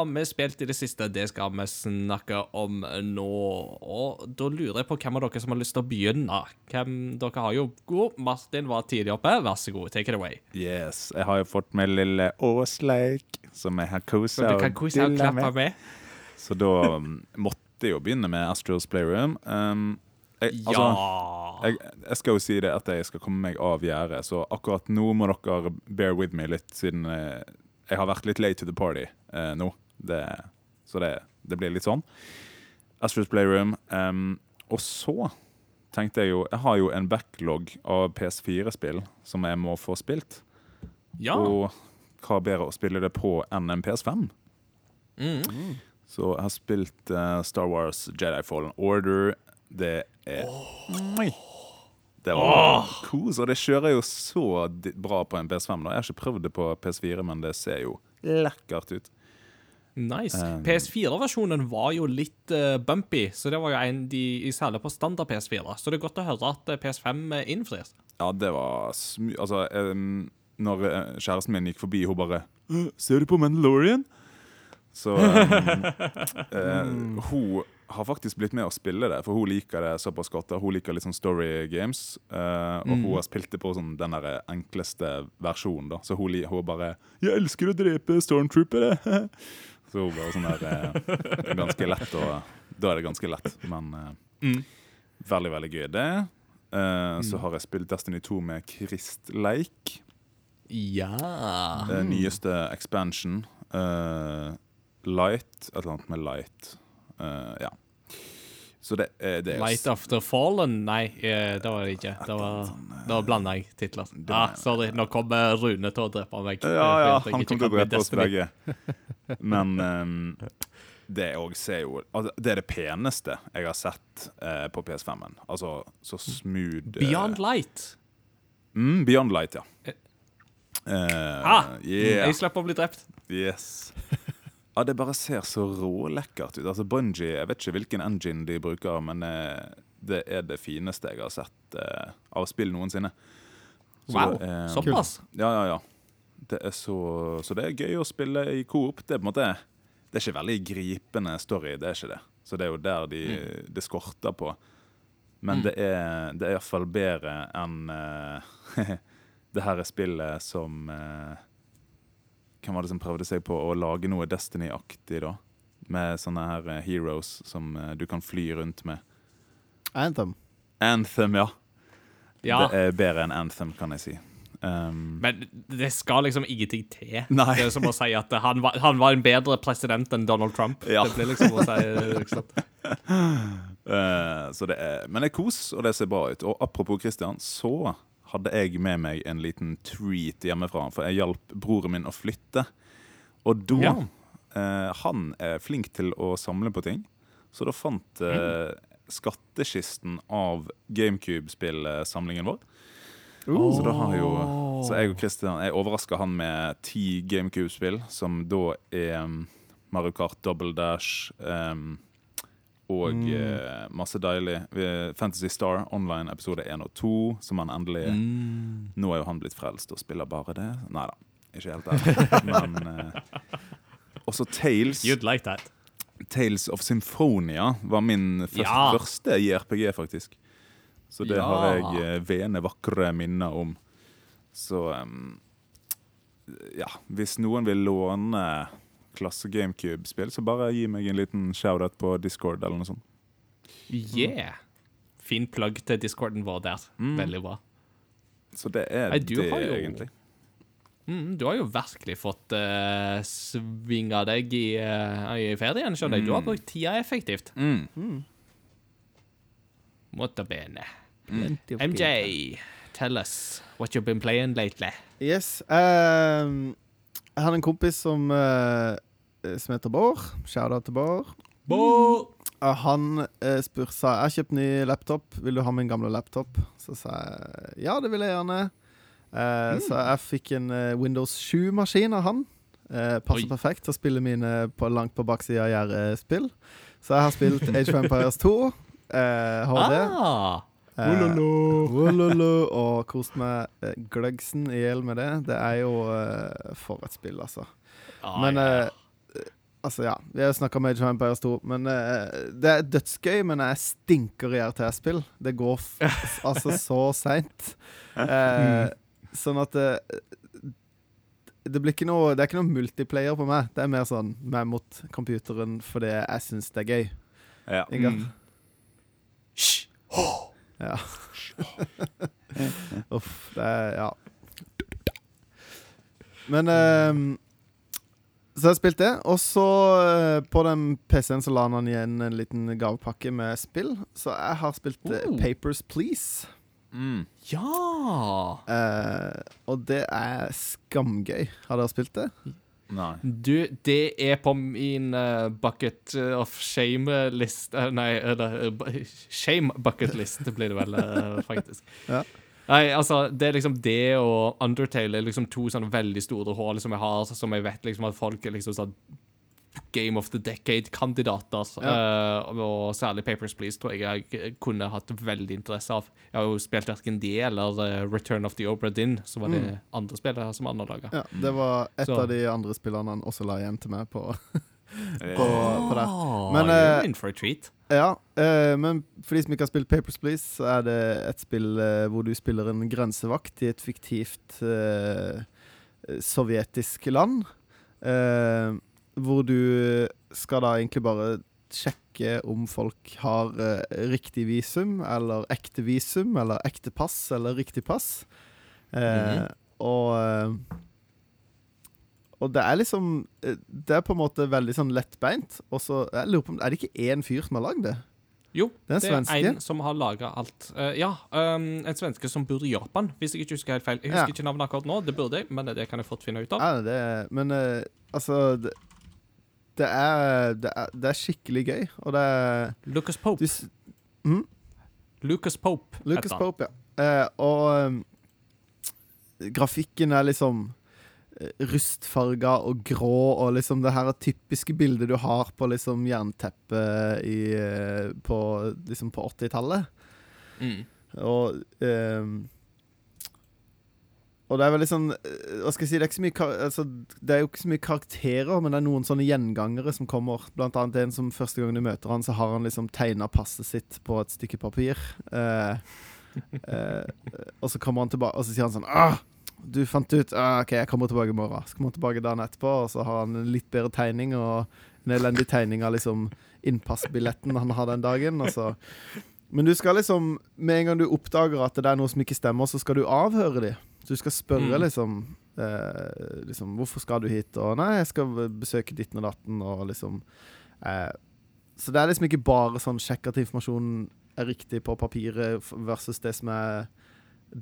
Har vi spilt i det siste? Det skal vi snakke om nå. Og da lurer jeg på hvem av dere som har lyst til å begynne. Hvem, dere har jo god. Martin var tidlig oppe. Vær så god, take it away. Yes, jeg har jo fått med lille Åsleik, som jeg har kosa og dilla med. med. Så da um, måtte jeg jo begynne med Astros Playroom. Um, jeg, altså, ja. jeg, jeg skal jo si det at jeg skal komme meg av gjerdet, så akkurat nå må dere bear with me litt, siden jeg, jeg har vært litt late to the party eh, nå. Det, så det, det blir litt sånn. Astros Playroom. Um, og så tenkte jeg jo Jeg har jo en backlog av PS4-spill som jeg må få spilt. ja. Og hva bedre å spille det på enn en PS5? Mm. Så jeg har spilt uh, Star Wars Jedi Fallen Order. Det er oh. Det var kos, og det kjører jo så bra på en PS5. Da. Jeg har ikke prøvd det på PS4, men det ser jo lekkert ut. Nice. Um, PS4-versjonen var jo litt uh, bumpy, så det var jo en de særlig på standard PS4. Så det er godt å høre at eh, PS5 innfris. Ja, det var smy... Altså, um, når eh, kjæresten min gikk forbi, hun bare «Øh, Ser du på Mandalorian? Så um, uh, [LAUGHS] hun har faktisk blitt med å spille det, for hun liker det såpass godt. Hun liker litt sånn story games, uh, og hun har spilt det på sånn, den der enkleste versjonen. da. Så hun, hun bare 'Jeg elsker å drepe stormtroopere'. [LAUGHS] Så bare sånn der eh, Ganske lett å Da er det ganske lett, men eh, Mm. veldig, veldig gøy, det. Eh, Så har jeg spilt Destiny 2 med Kristleik. Ja. Det nyeste expansion. eh, light. Et eller annet med light. Eh, ja. Så det, det er Light After Fallen? Nei, eh, det var det ikke. Da var, da blanda jeg titler. Ah, sorry, nå kommer Rune til å drepe meg. Ja, eh, ja, han kommer til å drepe oss begge. [LAUGHS] Men um, det òg ser jo altså, Det er det peneste jeg har sett uh, på PS5-en. Altså så smooth uh, Beyond Light. mm, Beyond Light, ja. Eh, Ah, yeah. Jeg slapp å bli drept. Yes. [LAUGHS] Ja, det bare ser så rålekkert ut. Altså Bungie, Jeg vet ikke hvilken engine de bruker, men det er det fineste jeg har sett av spill noensinne. Så, Wow, såpass? Ja, ja, ja. Det er så, så det er gøy å spille i coop. Det er på en måte Det er ikke veldig gripende story, det er ikke det. Så det er jo der de, det skorter på. Men det er, det er iallfall bedre enn uh, [LAUGHS] det her er spillet som uh, Hvem var det som prøvde seg på å lage noe Destiny-aktig, da? Med sånne her eh, heroes som du kan fly rundt med. Anthem. Anthem, ja. Ja. Det er bedre enn Anthem, kan jeg si. Um, Men det skal liksom ingenting til. Nei. Det er som å si at han var, han var en bedre president enn Donald Trump. Ja. Det blir liksom å si liksom. [LAUGHS] Eh, så det er, men det er kos, og det ser bra ut. Og apropos Christian, så hadde jeg med meg en liten treat hjemmefra. For jeg hjalp broren min å flytte. Og da Ja. uh, Han er flink til å samle på ting. Så da fant uh, skattkisten av GameCube-spillsamlingen vår. Så da har jo Så jeg og Christian Jeg overraska han med ti GameCube-spill, som da er um, Mario Kart Double Dash um, og eh, masse deilig. Fantasy Star Online episode 1 og 2, som han endelig Nå er jo han blitt frelst og spiller bare det. Nei da, ikke helt ærlig. [LAUGHS] Men uh, også Tales. You'd like that. Tales of Symphonia var min første, Ja. første JRPG, faktisk. Så det Ja. har jeg eh, vene, vakre minner om. Så um, Ja, hvis noen vil låne klasse GameCube-spill, så bare gi meg en liten shout-out på Discord eller noe sånt. Yeah. Fin plugg til discorden vår der. Veldig bra. Så det er Nei, det, jo- egentlig. Mm, du har jo virkelig fått uh, svinga deg i, uh, i ferien, skjønner jeg. Du har brukt tida effektivt. Mm. Måtte bene. MJ, tell us what you've been playing lately. Yes. Um, jeg har en kompis som, uh, som heter Bård. Shout-out til Bård. Eh, han uh, spurte sa Jeg har kjøpt ny laptop. Vil du ha min gamle laptop? Så sa jeg ja, det vil jeg gjerne. Mm. Så jeg fikk en eh, Windows 7-maskin av han. Eh, passer Oi. perfekt til å spille mine på, langt på baksida av gjerdet-spill. Så jeg har spilt Age of Empires 2, eh, HD. Ah, Eh, Wololo, og kost meg eh, gløggsen i hjel med det. Det er jo eh, For et spill, altså. Ah, Men ja. eh, Altså, ja. Vi har snakka om Age of Empires 2, men eh, det er dødsgøy, men jeg stinker i RTS-spill. Det går [LAUGHS] altså så seint. Eh, sånn at det, det blir ikke noe Det er ikke noe multiplayer på meg. Det er mer sånn meg mot computeren fordi jeg syns det er gøy. Ja. Mm. Ja. [LAUGHS] Uff, det er Ja. Men eh, Så har jeg spilt det, og så eh, på den PC-en så la han igjen en liten gavepakke med spill. Så jeg har spilt eh, Oh. Papers Please. Mm. Ja! Eh, og det er skamgøy. Har dere spilt det? Nei. Du, det er på min uh, bucket of shame-list uh, Nei, eller eh, [LAUGHS] shame bucket-list blir det vel, eh, [LAUGHS] faktisk. Ja. Nei, altså, det er liksom det og Undertale er liksom to sånne veldig store hull som jeg har, som jeg vet liksom at folk er liksom sånn Game of the Decade-kandidater. Uh, og særlig Papers Please tror jeg jeg kunne hatt veldig interesse av. Jeg har jo spilt verken det eller eh, Return of the Obra Dinn, som var det Mm. andre spillet som han har laga. Ja, Det var et Så. av de andre spillene han også la igjen til meg på. [LAUGHS] På, på det. Men, Men, eh, in for a treat. Ja, uh, men for de som ikke har spilt Papers, Please, så er det et spill hvor du spiller en grensevakt i et fiktivt sovjetisk land. Eh, hvor du skal da egentlig bare sjekke om folk har eh, riktig visum, eller ekte visum, eller ekte pass, eller riktig pass. Mm -hmm. Og eh, og det er liksom Det er på en måte veldig sånn lettbeint. Og så jeg lurer på om Er det ikke én fyr som har lagd det? Jo, Det er en det er en som har laga alt. Uh, ja, um, en svenske som bor i Japan, hvis jeg ikke husker helt feil. Jeg husker Ja. ikke navnet akkurat nå, det burde jeg, men det kan jeg fort finne ut av. Ja, det, men uh, altså det, det, er, det, er, det er skikkelig gøy, og det er Lucas Pope. du, mm, Lucas Pope. Lucas heter han. Pope, ja. Eh, og um, grafikken er liksom eh, rustfarga og grå, og liksom det her typiske bildet du har på liksom jernteppet i, eh, på, liksom på 80-tallet. Mm. Og ehm, Og det er veldig sånn eh, Hva skal jeg si, det er ikke så mye altså, Det er jo ikke så mye karakterer, men det er noen sånne gjengangere som kommer. Blant annet en som første gang du møter han, så har han liksom tegna passet sitt på et stykke papir. Eh, eh, og så kommer han tilbake, og så sier han sånn ah, du fant ut ah, OK, jeg kommer tilbake i morgen. Så kommer han tilbake dagen etterpå, og så har han en litt bedre tegning og en elendig tegning av liksom innpassbilletten han har den dagen. Og men du skal liksom, med en gang du oppdager at det er noe som ikke stemmer, så skal du avhøre dem. Du skal spørre Mm. liksom, eh, liksom Hvorfor skal du hit? Og nei, jeg skal besøke ditten og datten, og liksom eh, Så det er liksom ikke bare sånn sjekk at informasjonen er riktig på papiret versus det som er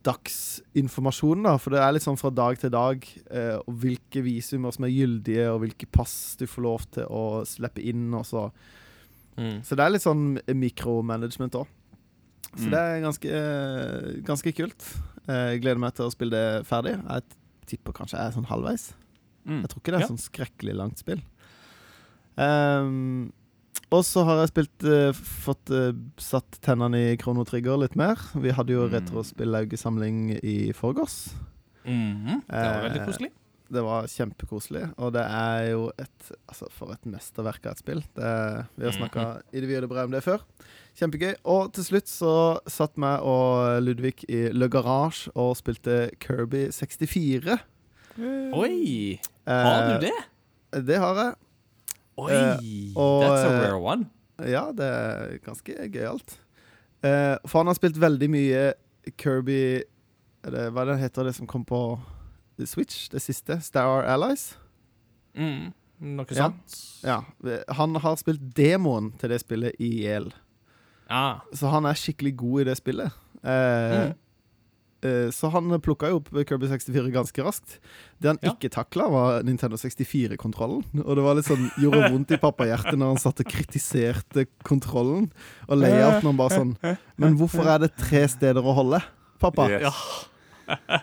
dagsinformasjon, da. For det er litt sånn fra dag til dag, eh, og hvilke visumer som er gyldige, og hvilke pass du får lov til å slippe inn, og så Mm. så det er litt sånn mikromanagement òg. Så Mm. det er ganske, eh, ganske kult. Eh, Jeg gleder meg til å spille det ferdig. Jeg tipper kanskje jeg er sånn halvveis. Mm. Jeg tror ikke det er Ja. sånn skrekkelig langt spill. Um, og så har jeg spilt uh, fått uh, satt tennene i Krono Trigger litt mer. Vi hadde jo Mm. retrospillaugesamling i forgårs. Mhm. Det var veldig koselig. koselig. Det var kjempekoselig, og det er jo et Altså, for et mesterverk av et spill. Det, vi har snakka i det vide og brede om det før. Kjempegøy. Og til slutt så satt meg og Ludvig i Le Garage og spilte Kirby 64. Oi! Har Eh, du det? Det har jeg. Oi! eh, og, That's a eh, rare one. Ja, det er ganske gøyalt. Eh, for han har spilt veldig mye Kirby det, Hva det heter det som kom på Switch, det siste? Star Allies? Mm. Noe Ja. sånt. Ja. Han har spilt demoen til det spillet i hjel. Ah. Så han er skikkelig god i det spillet. Eh, Mm. eh, så han plukka jo opp Kirby 64 ganske raskt. Det han Ja. ikke takla, var Nintendo 64-kontrollen. Og det var litt sånn, gjorde vondt i pappahjertet når han satt og kritiserte kontrollen. Og layouten han bare sånn Men hvorfor er det tre steder å holde, pappa? Yes. Ja.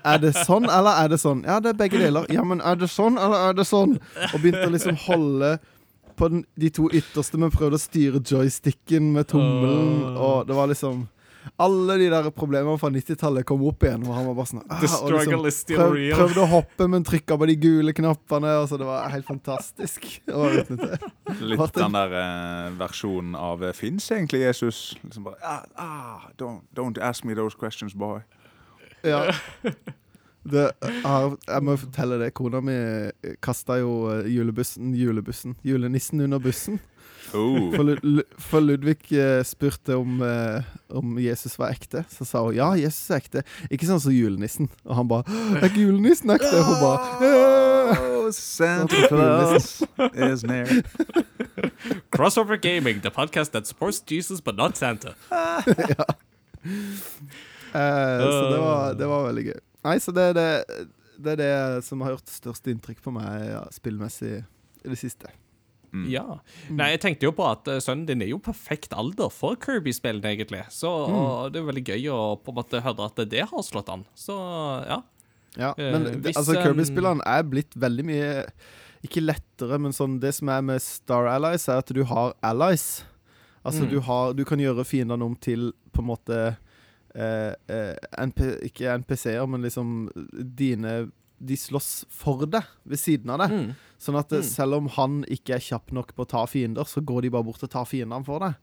Er det sånn, eller er det sånn? Ja, det er begge deler. Ja, men er det sånn, eller er det sånn? Og begynte å liksom holde på den, de to ytterste, men prøvde å styre joysticken med tommelen. Uh. Og det var liksom Alle de der problemene fra 90-tallet kom opp igjen. Og han var bare sånn ah, The og struggle is still prøv, real. Prøvde å hoppe, men trykka på de gule knappene. Og så det var helt fantastisk. [LAUGHS] Litt den der eh, versjonen av eh, Fins egentlig Jesus? Liksom bare ah, ah, don't, don't ask me those questions, boy. Ja. Det, jeg, jeg må fortelle det. Kona mi kasta jo eh, julebussen, julebussen, julenissen under bussen. Oh. For, for Ludvig eh, spurte om, eh, om Jesus var ekte. Så sa hun ja, Jesus er ekte. Ikke sånn som julenissen. Og han bare Er ikke julenissen ekte? Og hun bare Oh, Santa Claus is near. [LAUGHS] Crossover Gaming, the podcast that supports Jesus but not Santa. [LAUGHS] Eh, så det var, det var veldig gøy. Nei, så det er det, det er det som har gjort størst inntrykk på meg ja, spillmessig i det siste. Mm. Ja. Nei, jeg tenkte jo på at eh, sønnen din er jo perfekt alder for Kirby-spillene, egentlig. Så Mm. det er veldig gøy å på en måte høre at det har slått an. Så ja. Ja, Eh, men det, hvis, altså um, Kirby-spillene er blitt veldig mye Ikke lettere, men sånn det som er med Star Allies, er at du har allies. Altså Mm. du, har, du kan gjøre fiendene om til på en måte eh, eh, NP, Ikke NPC-er, men liksom dine De slåss for deg ved siden av deg. Mm. Sånn at eh, Mm. selv om han ikke er kjapp nok på å ta fiender, så går de bare bort og tar fiendene for deg.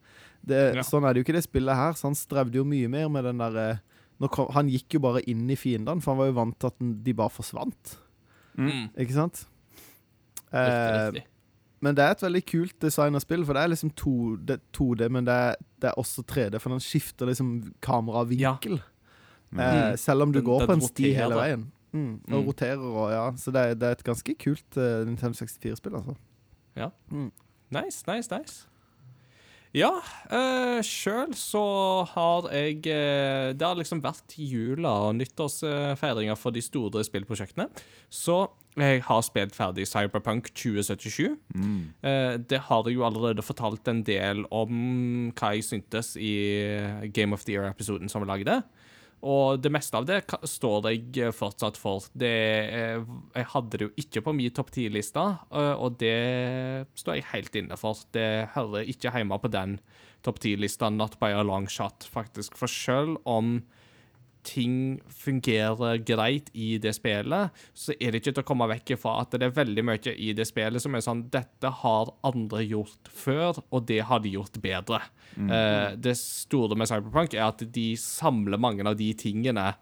Det, Ja. Sånn er det jo ikke det spillet her, så han strevde jo mye mer med den derre Han gikk jo bare inn i fiendene, for han var jo vant til at de bare forsvant. Mm. Ikke sant? Riktig, Eh, riktig. Men det er et veldig kult design av spill, for det er liksom 2D, 2D men det er, det er også 3D, for den skifter liksom kameravinkel. Eh, selv om du Den- går på en sti hele veien. Mm, og Mm. roterer og ja. Så det er, det er et ganske kult uh, Nintendo 64-spill, altså. Nice, nice, nice. Ja, uh, sjøl så har jeg eh, Det har liksom vært jula og nyttårsfeiringer for de store spillprosjektene. Så jeg har spilt ferdig Cyberpunk 2077. Mm. Eh, det har jeg jo allerede fortalt en del om hva jeg syntes i Game of the Year-episoden som vi lagde. Og det meste av det står jeg fortsatt for. Det, eh, jeg hadde det jo ikke på min topp ti-liste, eh, og det står jeg helt inne for. Det hører ikke hjemme på den topp ti-lista, not by a long shot, faktisk. For selv om ting fungerer greit i det spillet, så er det ikke til å komme vekk fra at det er veldig mye i det spillet som er sånn Dette har andre gjort før, og det har de gjort bedre. Eh, det store med Cyberpunk er at de samler mange av de tingene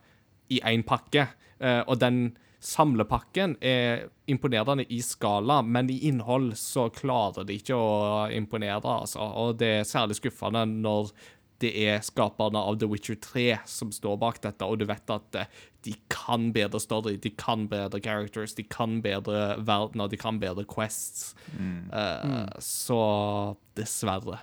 i én pakke, eh, og den samlepakken er imponerende i skala, men i innhold så klarer de ikke å imponere, altså. Og det er særlig skuffende når det er skaperne av The Witcher 3 som står bak dette, og du vet at eh, de kan bedre story, de kan bedre characters, de kan bedre verdener, de kan bedre quests. Eh, Så dessverre.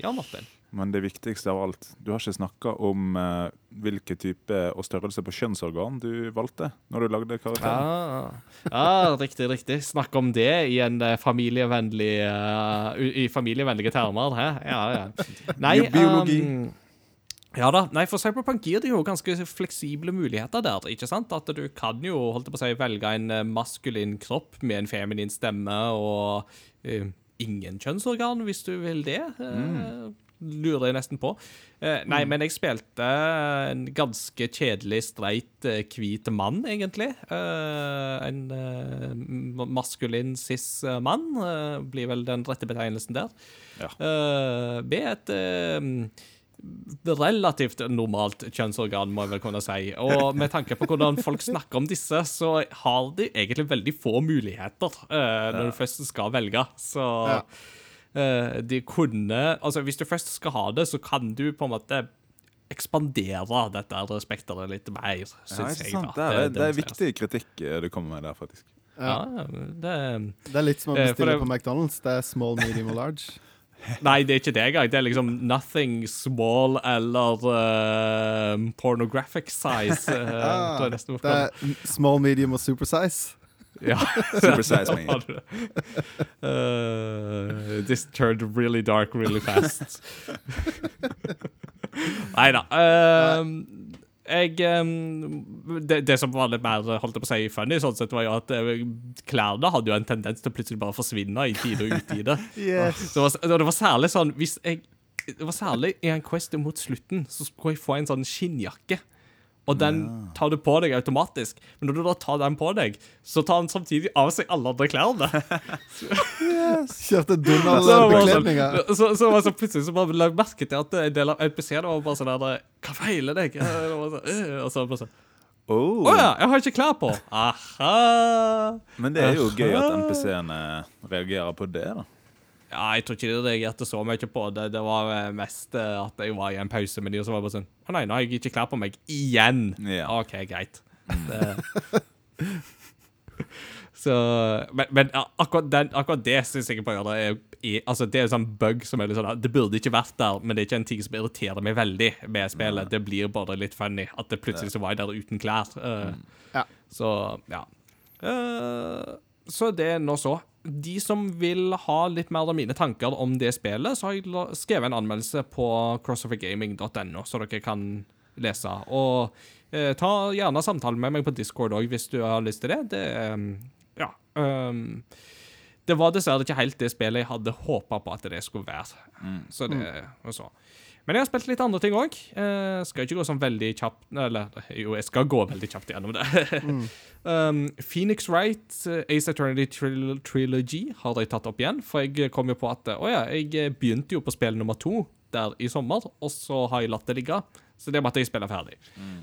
Ja, Martin. Men det viktigste av alt, du har ikke snakka om eh, hvilken type og størrelse på kjønnsorgan du valgte når du lagde karakteren. Ah, ah, riktig, riktig. Snakk om det i en eh, familievennlig uh, I familievennlige termer. Hæ? Ja, ja. Nei, biologi. ehm, ja da. Nei, for Cyberpunk gir det jo ganske fleksible muligheter der. ikke sant? At du kan jo holdt på å si, velge en eh, maskulin kropp med en feminin stemme og uh, ingen kjønnsorgan, hvis du vil det. eh, Lurer jeg nesten på. Eh, nei, men jeg spilte en ganske kjedelig, streit, eh, hvit mann, egentlig. Eh, en maskulin cis-mann blir vel den rette betegnelsen der. Ja. Eh, med et relativt normalt kjønnsorgan, må jeg vel kunne si. Og [LAUGHS] med tanke på hvordan folk snakker om disse, så har de egentlig veldig få muligheter eh, når du først skal velge. Så Ja. Eh, de kunne Altså, hvis du først skal ha det, så kan du på en måte ekspandere dette spekteret litt mer, syns ja, jeg. da. Det er, det er viktig kritikk eh, du kommer med der, faktisk. Ja, det Det er litt som å Eh, bestille det- på McDonald's. Det er small, medium og large. [LAUGHS] Nei, det er ikke det engang. Det er liksom nothing small eller uh, pornographic size. [LAUGHS] Uh, nesten Det er small, medium og supersize. Ja. [LAUGHS] Supersize me. uh, det? Eh, this turned really dark really fast. [LAUGHS] Nei da. jeg um, det, det som var litt mer holdt på å si funny, sånn sett, var jo at eh, klærne hadde jo en tendens til å plutselig bare forsvinne i tide og utide. [LAUGHS] Yes. Det var, det var særlig sånn Hvis jeg Det var særlig i en quest mot slutten, så skulle jeg få en sånn skinnjakke. Og den tar du på deg automatisk. Men når du da tar den på deg, så tar den samtidig av seg alle andre klærne. yes. [LAUGHS] Kjørte Så, det var Donald-bekledninger. Så, så, så så plutselig så bare la jeg merke til at en del av NPC-ene var bare sånn der Hva feiler deg? Sånn, «Øh», Og så bare sånn Å Oh. ja, jeg har ikke klær på. Aha. Men det er jo gøy at Aha. NPC-ene reagerer på det, da. Ja, jeg tror ikke de reagerte så mye på det. Det var eh, mest eh, at jeg var i en pause med de, og så var jeg bare sånn Å nei, nå har jeg ikke klær på meg igjen. Ja. OK, greit. Det. [LAUGHS] Så Men, men ja, akkurat, den, akkurat det syns jeg bare er, er Altså, det er en sånn bug som er litt sånn Det burde ikke vært der, men det er ikke en ting som irriterer meg veldig med spillet. Det blir bare litt funny at det plutselig så var jeg der uten klær. Uh, Ja. Så ja. Uh, så det er nå så. De som vil ha litt mer av mine tanker om det spillet, så har jeg skrevet en anmeldelse på crossovergaming.no, så dere kan lese. Og eh, ta gjerne samtalen med meg på Discord òg, hvis du har lyst til det. Det eh, Ja. Um, det var dessverre ikke helt det spillet jeg hadde håpa på at det skulle være. Så det og så. Men jeg har spilt litt andre ting òg. Uh, skal ikke gå sånn veldig kjapt Eller jo, jeg skal gå veldig kjapt gjennom det. [LAUGHS] um, Phoenix Wright, uh, Ace Eternity Tril Trilogy, har jeg tatt opp igjen. For jeg kom jo på at Å ja, jeg begynte jo på spill nummer to der i sommer, og så har jeg latt det ligge. Så det måtte jeg spille ferdig.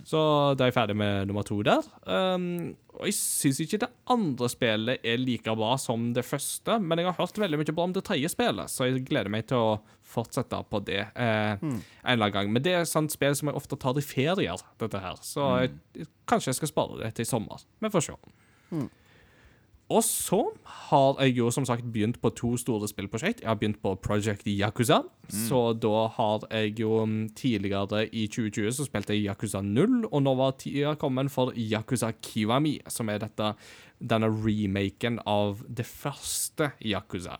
Så da er jeg ferdig med nummer to der. Um, og jeg syns ikke det andre spillet er like bra som det første, men jeg har hørt veldig mye bra om det tredje spillet, så jeg gleder meg til å fortsette på det eh, en eller annen gang. Men det er et sånt spill som jeg ofte tar i ferier, dette her. Så jeg, kanskje jeg skal spare det til i sommer. Vi får se. Og så har jeg jo som sagt begynt på to store spillprosjekt. Jeg har begynt på Project Yakuza. Så da har jeg jo mm, tidligere i 2020 så spilte jeg Yakuza 0, og nå var tida kommet for Yakuza Kiwami, som er dette, denne remaken av det første Yakuza.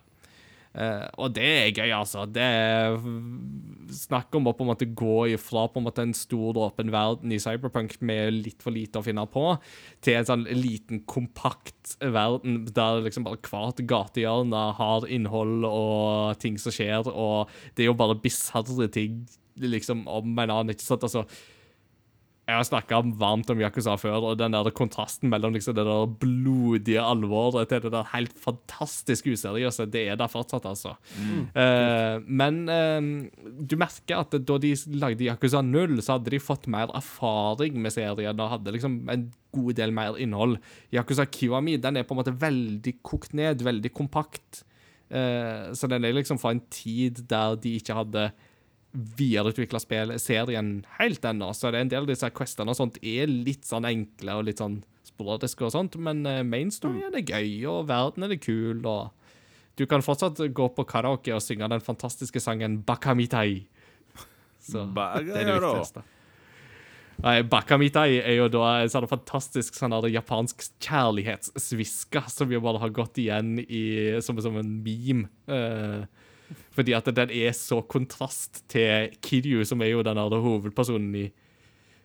Eh, og det er gøy, altså. Det er Snakk om å på en måte gå ifra på en måte en stor, åpen verden i Cyberpunk med litt for lite å finne på, til en sånn liten, kompakt verden der liksom bare hvert gatehjørne har innhold og ting som skjer, og det er jo bare bisarre ting liksom om en annen, ikke sant? Altså, jeg har snakka varmt om Yakuza før, og den der kontrasten mellom liksom det der blodige alvoret til det der helt fantastisk useriøse, det er der fortsatt, altså. Eh, men uh, du merker at da de lagde Yakuza 0, så hadde de fått mer erfaring med serien og hadde liksom en god del mer innhold. Yakuza Kiwami den er på en måte veldig kokt ned, veldig kompakt. Uh, så den er liksom fra en tid der de ikke hadde videreutvikla serien helt ennå, så det er en del av disse questene og sånt er litt sånn enkle og litt sånn sporadiske og sånt, men uh, main storyen er gøy, og verden er kul, og du kan fortsatt gå på karaoke og synge den fantastiske sangen Bakamitai. Så det er det viktigste. Nei, Bakamitai er jo da en sånn fantastisk sånn japansk kjærlighetssviske som jo bare har gått igjen i, som, som en meme. eh, fordi at den er så kontrast til Kiryu, som er jo den hovedpersonen i,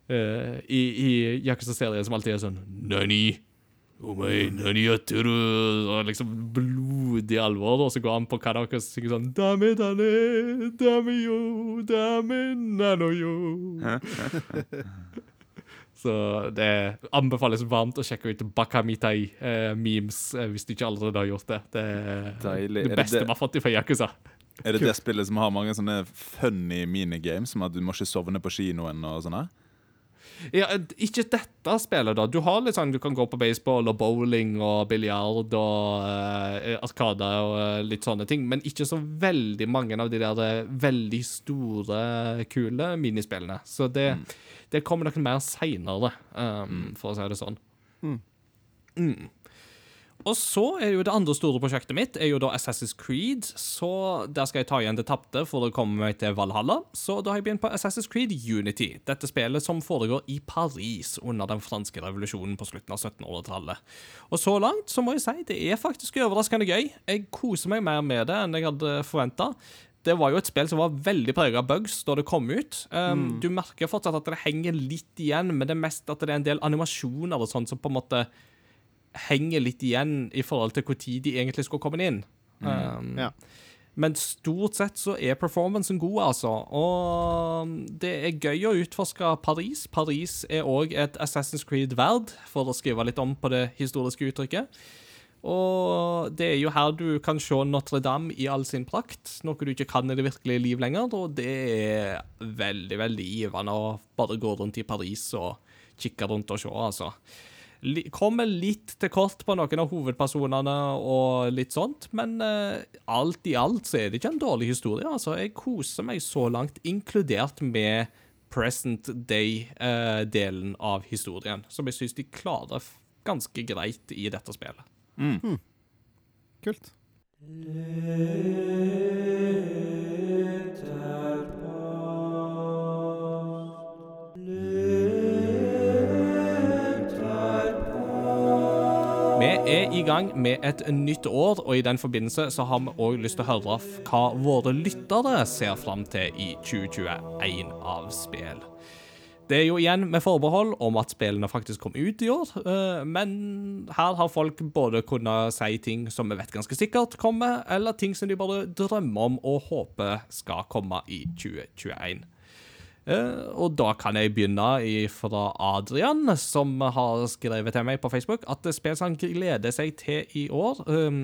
uh, i, i Yakuza-serien, som alltid er sånn Nani? Omei, nani? Og liksom blodig alvor. Og så går han på karaoke og synger sånn Dame dane, dame yo, dame nano yo. [LAUGHS] Så det anbefales varmt å sjekke ut Bakamitai-memes hvis du ikke allerede har gjort det. Det er Deilig. det Er det beste man har fått fra Yakuza. Er det det spillet som har mange sånne funny minigames, som at du må ikke sovne på kinoen og sånn? her? Ja, ikke dette spillet, da. Du har litt sånn, du kan gå på baseball og bowling og biljard og uh, arkade og uh, litt sånne ting, men ikke så veldig mange av de der eh, veldig store, kule minispillene. Så det, det kommer nok mer seinere, um, for å si det sånn. Mm. Og så er jo det andre store prosjektet mitt er jo da Assassin's Creed. Så der skal jeg ta igjen det tapte for å komme meg til Valhalla. Så da har jeg begynt på Assassin's Creed Unity. Dette spillet som foregår i Paris under den franske revolusjonen på slutten av 1700-tallet. Og så langt så må jeg si det er faktisk overraskende gøy. Jeg koser meg mer med det enn jeg hadde forventa. Det var jo et spill som var veldig preget av bugs da det kom ut. Um, Du merker fortsatt at det henger litt igjen, men det er mest at det er en del animasjoner og sånn som på en måte henger litt igjen i forhold til tid de egentlig skulle komme inn. Um, Ja. Men stort sett så er performancen god, altså. Og det er gøy å utforske Paris. Paris er òg et Assassin's Creed-verd, for å skrive litt om på det historiske uttrykket. Og det er jo her du kan se Notre-Dame i all sin prakt, noe du ikke kan i det virkelige liv lenger. Og det er veldig, veldig givende å bare gå rundt i Paris og kikke rundt og se, altså. Li kommer litt til kort på noen av hovedpersonene og litt sånt, men uh, alt i alt så er det ikke en dårlig historie, altså. Jeg koser meg så langt, inkludert med present day-delen uh, av historien, som jeg syns de klarer ganske greit i dette spillet. Mm. Kult. Vi er i gang med et nytt år, og i den forbindelse så har vi òg lyst til å høre hva våre lyttere ser fram til i 2021 av spill. Det er jo igjen med forbehold om at spillene faktisk kom ut i år, eh, men her har folk både kunnet si ting som vi vet ganske sikkert kommer, eller ting som de bare drømmer om og håper skal komme i 2021. Uh, og da kan jeg begynne fra Adrian, som har skrevet til meg på Facebook at spillet han gleder seg til i år um,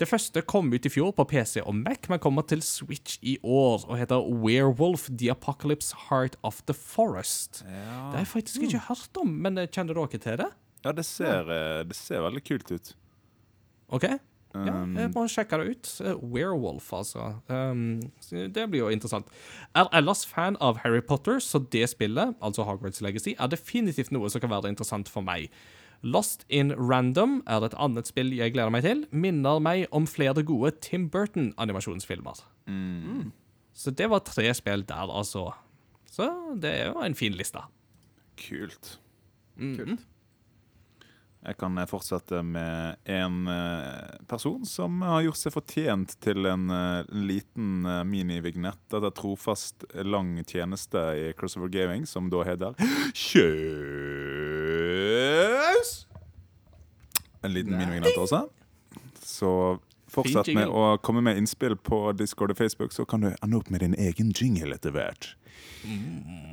Det første kom ut i fjor på PC og Mac, men kommer til Switch i år og heter Werewolf The Apocalypse Heart of the Forest. Ja. Det har jeg faktisk ikke hørt om, men eh, kjenner dere til det? ja, det ser, eh, det ser veldig kult ut. OK? Ja, Um, jeg må sjekke det ut. Eh, Werewolf, altså. Um, det blir jo interessant. Er ellers fan av Harry Potter, så det spillet, altså Hogwarts Legacy, er definitivt noe som kan være interessant for meg. Lost in Random er et annet spill jeg gleder meg til. Minner meg om flere gode Tim Burton-animasjonsfilmer. mm. Så det var tre spill der, altså. Så det er jo en fin liste. Kult. Kult. Jeg kan eh, fortsette med en eh, person som har gjort seg fortjent til en eh, liten minivignett etter trofast lang tjeneste i Crossover Gaming, som da heter Kjøs! En liten minivignett også. Så fortsett med å komme med innspill på Discord og Facebook, så kan du ende opp med din egen jingle etter hvert.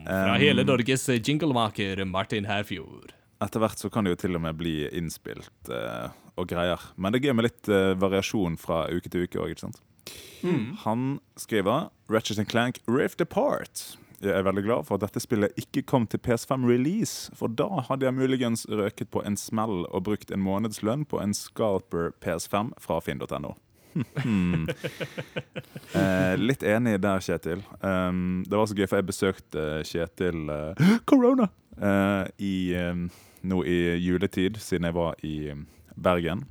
Fra Um, hele Norges jinglemaker Martin Herfjord. Etter hvert så kan det jo til og med bli innspilt eh, og greier. Men det er gøy med litt eh, variasjon fra uke til uke òg, ikke sant. Han skriver Ratchet Clank Rift Apart. Jeg er veldig glad for at dette spillet ikke kom til PS5 release, for da hadde jeg muligens røket på en smell og brukt en månedslønn på en Scalper PS5 fra finn.no. Hmm. [LAUGHS] eh, litt enig der, Kjetil. Um, det var så gøy, for jeg besøkte Kjetil eh, [GASPS] Corona! Eh, i, nå i juletid, siden jeg var i Bergen.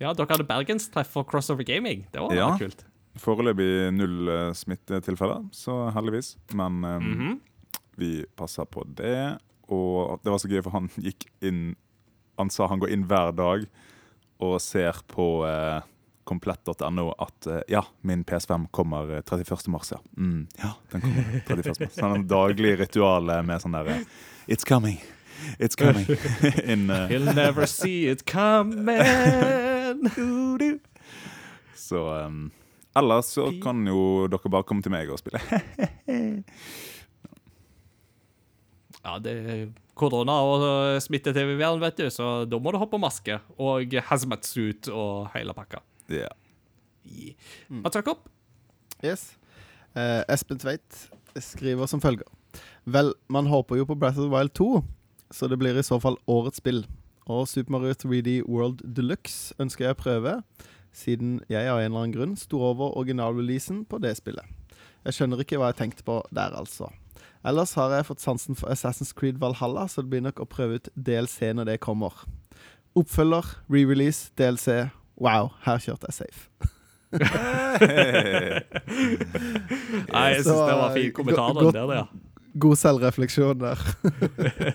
Ja, dere hadde bergenstreff for Crossover Gaming. Det var Ja. kult. Foreløpig null uh, smittetilfeller, så heldigvis. Men um, Mhm. vi passer på det. Og det var så gøy, for han gikk inn Han sa han går inn hver dag og ser på eh, komplett.no at eh, ja, min PS5 kommer eh, 31. mars, ja. Mm, ja, den kommer 31. mars. Sånn en daglig ritual eh, med sånn derre It's coming. It's coming. [LAUGHS] In, uh... He'll never see it coming. [LAUGHS] så um, Ellers så kan jo dere bare komme til meg og spille. [LAUGHS] Ja, det er korona og smitte-TV-vern, vet du, så da må du ha på maske og hazmat suit og hele pakka. Ja. Yeah. Mats Jakob? Yes. Eh, Espen Tveit skriver som følger. Vel, man håper jo på Breath of the Wild 2, så det blir i så fall årets spill. Og Super Mario 3D World Deluxe ønsker jeg å prøve, siden jeg av en eller annen grunn sto over originalreleasen på det spillet. Jeg skjønner ikke hva jeg tenkte på der, altså. Ellers har jeg fått sansen for Assassin's Creed Valhalla, så det blir nok å prøve ut DLC når det kommer. Oppfølger, re-release, DLC. Wow, her kjørte jeg safe. [LAUGHS] Nei, jeg syns det var fin kommentar. go- der, ja. God selvrefleksjon der.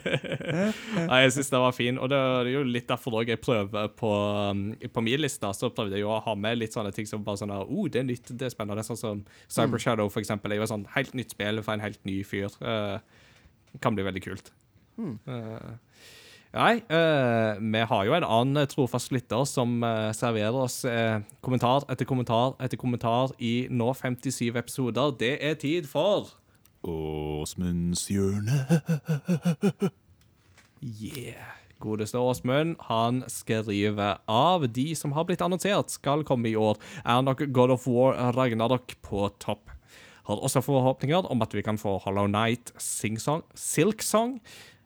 [LAUGHS] Nei, jeg syns det var fin, og det er jo litt derfor jeg prøver på, um, på min liste. Så prøvde jeg jo å ha med litt sånne ting som bare sånn oh, det er nytt, det er spennende. Sånn som Cyber Shadow, for eksempel. er jo et sånn helt nytt spill for en helt ny fyr. Uh, kan bli veldig kult. Mm. Eh, Nei, uh, vi har jo en annen eh, trofast lytter som uh, serverer oss uh, kommentar etter kommentar etter kommentar i nå 57 episoder. Det er tid for Åsmunds hjørne. Yeah. Godeste Åsmund, han skriver av de som har blitt annonsert skal komme i år, er nok God of War Ragnarok på topp. Har også forhåpninger om at vi kan få Hollow Night, Sing Song, Silk Song,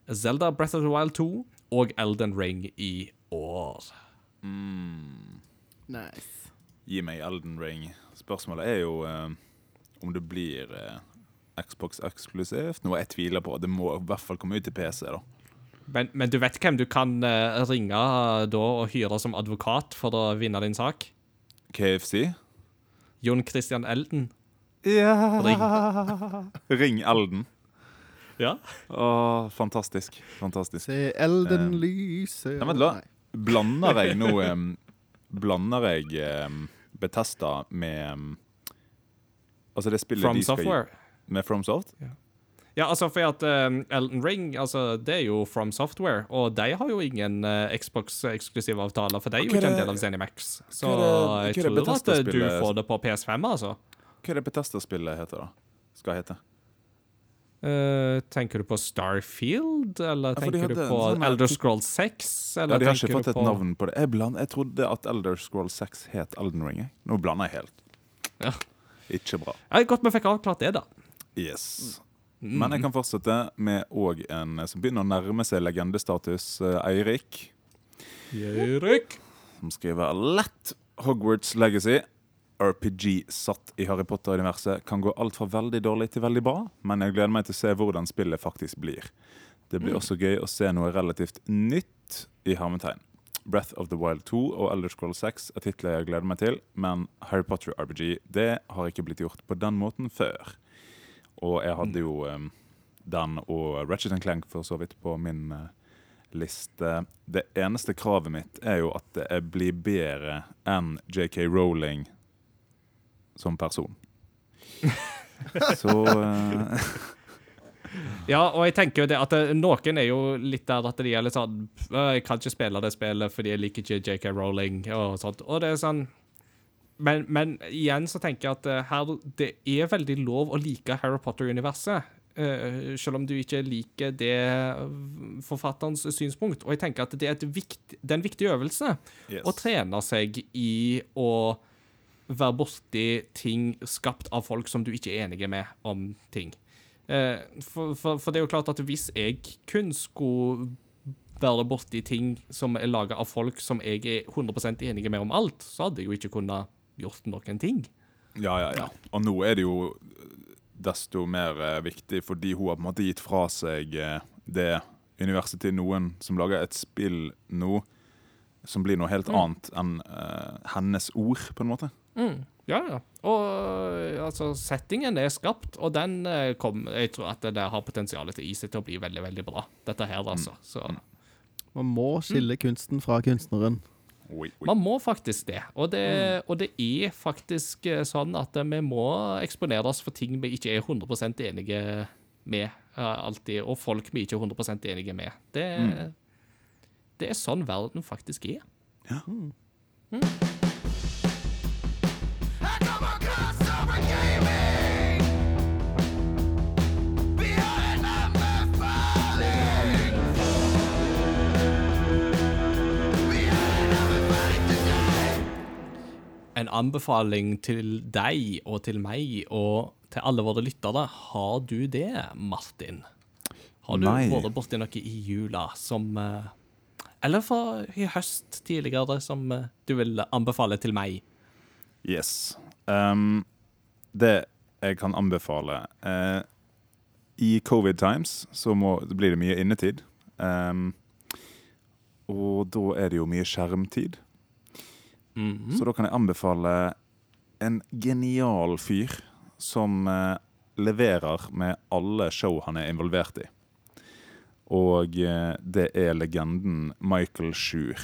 Zelda Breath of the Wild 2 og Elden Ring i år. Nice. Gi meg Elden Ring. Spørsmålet er jo eh, om det blir eh, Xbox eksklusivt. Noe jeg tviler på. Det må i hvert fall komme ut til PC. da. Men, men du vet hvem du kan eh, ringe da og hyre som advokat for å vinne din sak? KFC? Jon Christian Elden. Ja Ring. Ring Elden. Ja. Åh, fantastisk. Fantastisk. Se elden um, lyse Nei, vent, la. Blander jeg nå [LAUGHS] um, Blander jeg um, Betesta med um, Altså det spillet From de skal gi- Software. Med FromSoft? Ja, altså for at um, Elden Ring altså, det er jo From Software, og de har jo ingen uh, Xbox-eksklusive avtaler, for de er jo ikke en del av ZeniMax. Så hva er det- hva er jeg tror at uh, du får det på PS5, altså. Hva er det Betesta-spillet heter, da? Skal hete? Uh, tenker du på Starfield, eller Ja, tenker du på sånn Elder Scrolls 6? Eller Ja, De har ikke fått et navn på det. Jeg, bland, jeg trodde at Elder Scroll 6 het Elden Ring. Nå blander jeg helt. Ja. Ikke bra. Ja, godt vi fikk avklart det, da. Yes. Mm. Men jeg kan fortsette med òg en som begynner å nærme seg legendestatus, Eirik. Eirik. Som skriver lett Hogwarts Legacy. RPG satt i Harry Potter-universet kan gå alt fra veldig dårlig til veldig bra, men jeg gleder meg til å se hvordan spillet faktisk blir. Det blir også gøy å se noe relativt nytt i hermetegn. Breath of the Wild 2 og Elder Scroll 6 er titler jeg gleder meg til, men Harry Potter RPG det har ikke blitt gjort på den måten før. Og jeg hadde jo um, den og Ratchet Clank for så vidt på min uh, liste. Det eneste kravet mitt er jo at jeg blir bedre enn JK Rowling som person. [LAUGHS] Så uh, Ja, og jeg tenker jo det at eh, noen er jo litt der at de er litt sånn «Øh, Jeg kan ikke spille det spillet fordi jeg liker ikke JK Rowling og sånt. Og det er sånn men, men igjen så tenker jeg at eh, her, det er veldig lov å like Harry Potter-universet. Uh, selv om du ikke liker det forfatterens synspunkt. Og jeg tenker at det er, et vikt, det er en viktig øvelse yes. å trene seg i å være borti ting skapt av folk som du ikke er enige med om ting. Eh, for, for, for det er jo klart at hvis jeg kun skulle være borti ting som er laga av folk som jeg er 100% enige med om alt, så hadde jeg jo ikke kunnet gjort noen ting. Ja, ja, ja. Og nå er det jo desto mer eh, viktig, fordi hun har på en måte gitt fra seg eh, det universet til noen som lager et spill nå som blir noe helt annet enn uh, hennes ord, på en måte. Ja, ja. Og øh, altså, settingen er skapt, og den øh, kom Jeg tror at det har potensial til i seg til å bli veldig, veldig bra, dette her, altså. Så Man må skille kunsten fra kunstneren. Oi, oi. man må faktisk det. Og det, og det er faktisk øh, sånn at vi må eksponere oss for ting vi ikke er 100% enige med, alltid. Og folk vi ikke er 100% enige med. Det, det er sånn verden faktisk er. I En anbefaling til deg og til meg og til alle våre lyttere. Har du det, Martin? Har du Nei. vært borti noe i jula som eh, Eller fra i høst tidligere som eh, du vil anbefale til meg? Yes. Um, det jeg kan anbefale eh, I covid times så må, blir det mye innetid. Um, og da er det jo mye skjermtid. Mhm. Så da kan jeg anbefale en genial fyr som eh, leverer med alle show han er involvert i. Og eh, det er legenden Michael Schur.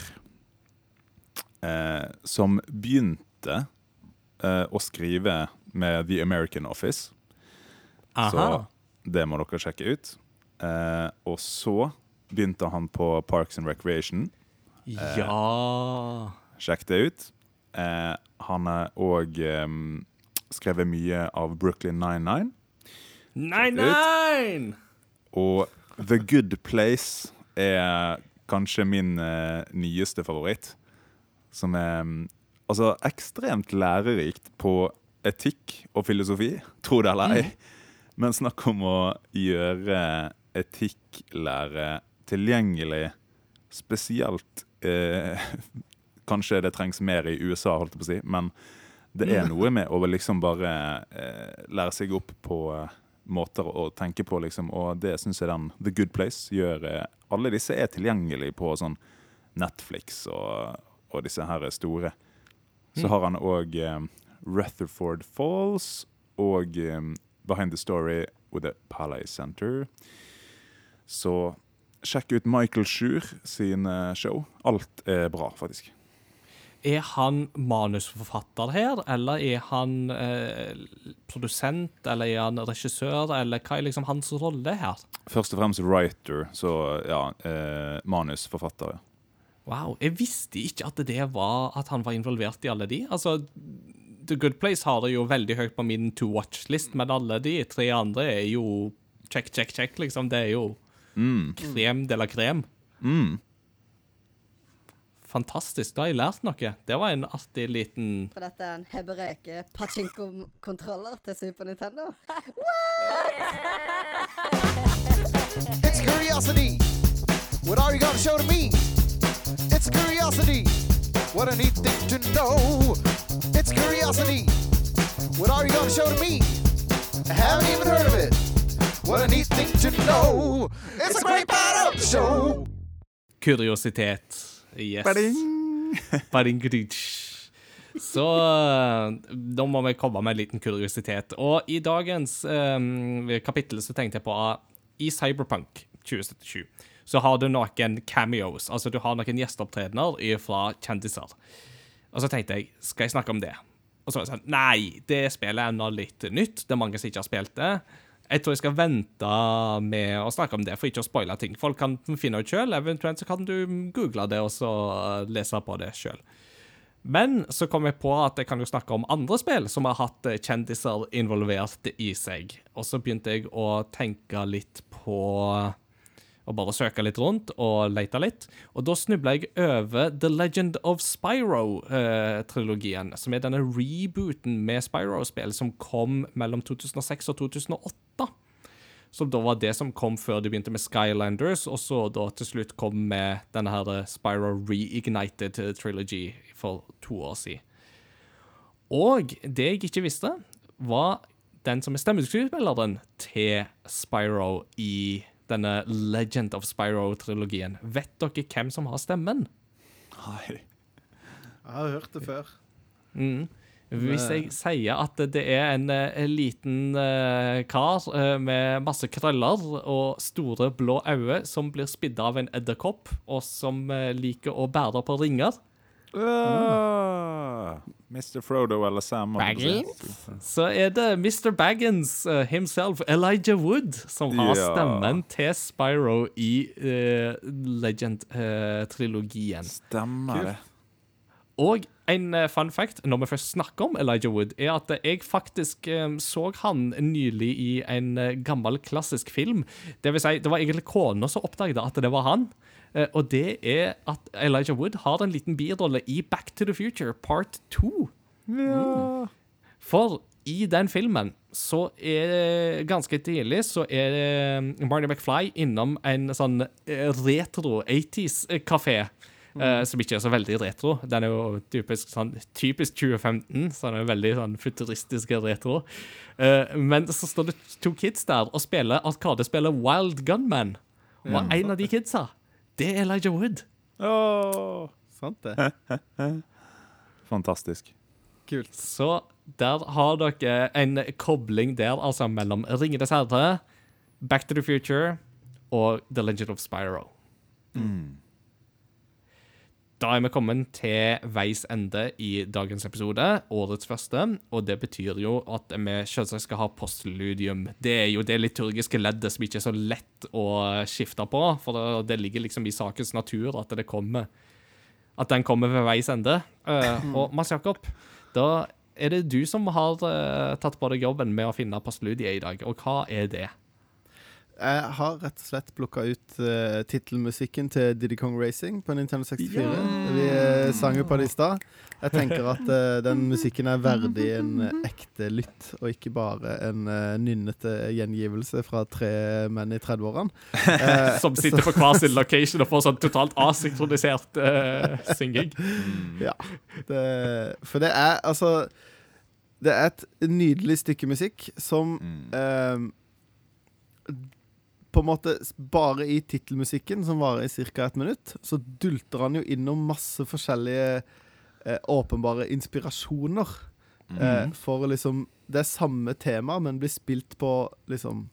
Eh, som begynte eh, å skrive med The American Office. Aha. Så det må dere sjekke ut. Eh, og så begynte han på Parks and Recreation. Ja Sjekk det ut. Eh, han har òg eh, skrevet mye av Brooklyn 99. Nei, ut. nei! Og The Good Place er kanskje min eh, nyeste favoritt. Som er mm, altså ekstremt lærerikt på etikk og filosofi, tro det eller ei. Men snakk om å gjøre etikklære tilgjengelig, spesielt eh, [LAUGHS] Kanskje det trengs mer i USA, holdt jeg på å si, men det er noe med å liksom bare eh, lære seg opp på eh, måter å tenke på, liksom. Og det syns jeg den The Good Place gjør. Eh, alle disse er tilgjengelige på sånn Netflix og, og disse her store. Så har han òg Rutherford Falls og um, Behind the Story with the Palais Center. Så sjekk ut Michael Schur sine show. Alt er bra, faktisk. Er han manusforfatter her, eller er han eh, produsent, eller er han regissør, eller hva er liksom hans rolle her? Først og fremst writer, så ja, eh, manusforfatter. ja. Wow, jeg visste ikke at det var at han var involvert i alle de. Altså, The Good Place har det jo veldig høyt på min to watch-list, men alle de tre andre er jo check, check, check, liksom. Det er jo krem de la krem. Mm. Fantastisk, da har jeg lært noe. Det var en artig liten For dette er en hebreke pachinko-kontroller til Super Nintendo. [LAUGHS] It's curiosity. What are you gonna show to me? It's curiosity. What a neat thing to know. It's curiosity. What are you gonna show to me? I haven't even heard of it. What a neat thing to know. It's a great part of the show. kuriositet. Yes. Bading. [LAUGHS] Bading Så eh, da må vi komme med en liten kuriositet. Og i dagens um, kapittel så tenkte jeg på uh, i Cyberpunk 2077 så har du noen cameos, altså du har noen gjesteopptredener fra kjendiser. Og så tenkte jeg, skal jeg snakke om det? Og så var jeg sånn, nei, det spillet er ennå litt nytt. Det er mange som ikke har spilt det. Jeg tror jeg skal vente med å snakke om det, for ikke å spoile ting. Folk kan finne ut sjøl, eventuelt så kan du google det og så eh, lese på det sjøl. Men så kom jeg på at jeg kan jo snakke om andre spill som har hatt eh, kjendiser involvert i seg. Og så begynte jeg å tenke litt på og bare søke litt rundt og lete litt. Og da snubla jeg over The Legend of Spyro-trilogien, som er denne rebooten med Spyro-spill som kom mellom 2006 og 2008. Som da var det som kom før de begynte med Skylanders, og så da til slutt kom med denne her Spyro Reignited Trilogy for to år siden. Og det jeg ikke visste, var den som er stemmeskuespilleren til Spyro i denne Legend of Spyro-trilogien. Vet dere hvem som har stemmen? Nei. Jeg har hørt det før. Mm. Hvis jeg sier at det er en, eh, en liten uh, kar uh, med masse krøller og store blå øyne som blir spidda av en edderkopp, og som uh, liker å bære på ringer, Ah, Mr. Frodo eller Sam. si. så er det Mr. Baggins uh, himself, Elijah Wood, som har Ja. stemmen til Spyro i uh, Legend-trilogien. Stemmer det. Og en eh, fun fact når vi først snakker om Elijah Wood, er at jeg faktisk um, så han nylig i en eh, gammel, klassisk film. Det vil si, det var egentlig kona som oppdaget at det var han. Eh, og det er at Elijah Wood har en liten birolle i Back to the Future Part 2. For i den filmen så er ganske tidlig så er det Marty McFly innom en sånn eh, retro 80s-kafé. eh, som ikke er så veldig retro. Den er jo typisk, sånn, typisk 2015, så den er veldig sånn futuristisk retro. Uh, men så står det to kids der og spiller arkadespillet Wild Gunman. Og en av de kidsa, det er Elijah Wood. Åh, Sant det? [LAUGHS] fantastisk. Kult. Så der har dere en kobling der, altså mellom Ringenes herre, Back to the Future og The Legend of Spyro. Da er vi kommet til veis ende i dagens episode, årets første. Og det betyr jo at vi selvsagt skal ha postludium. Det er jo det liturgiske leddet som ikke er så lett å skifte på, for det, ligger liksom i sakens natur at det kommer At den kommer ved veis ende. Eh, og Mads Jakob, da er det du som har eh, tatt på deg jobben med å finne postludiet i dag. Og hva er det? Jeg har rett og slett plukka ut uh, tittelmusikken til Diddy Kong Racing på Nintendo 64. Vi uh, sang jo på det i stad. Jeg tenker at uh, den musikken er verdig en ekte lytt, og ikke bare en uh, nynnete gjengivelse fra tre menn i 30-årene. [LAUGHS] Eh, Som sitter på hver sin location og får sånn totalt asynkronisert eh, synging. Ja. Det, for det er altså Det er et nydelig stykke musikk som eh, På en måte bare i tittelmusikken, som varer i ca. ett minutt, så dulter han jo innom masse forskjellige eh, åpenbare inspirasjoner. Eh, for liksom Det er samme tema, men blir spilt på liksom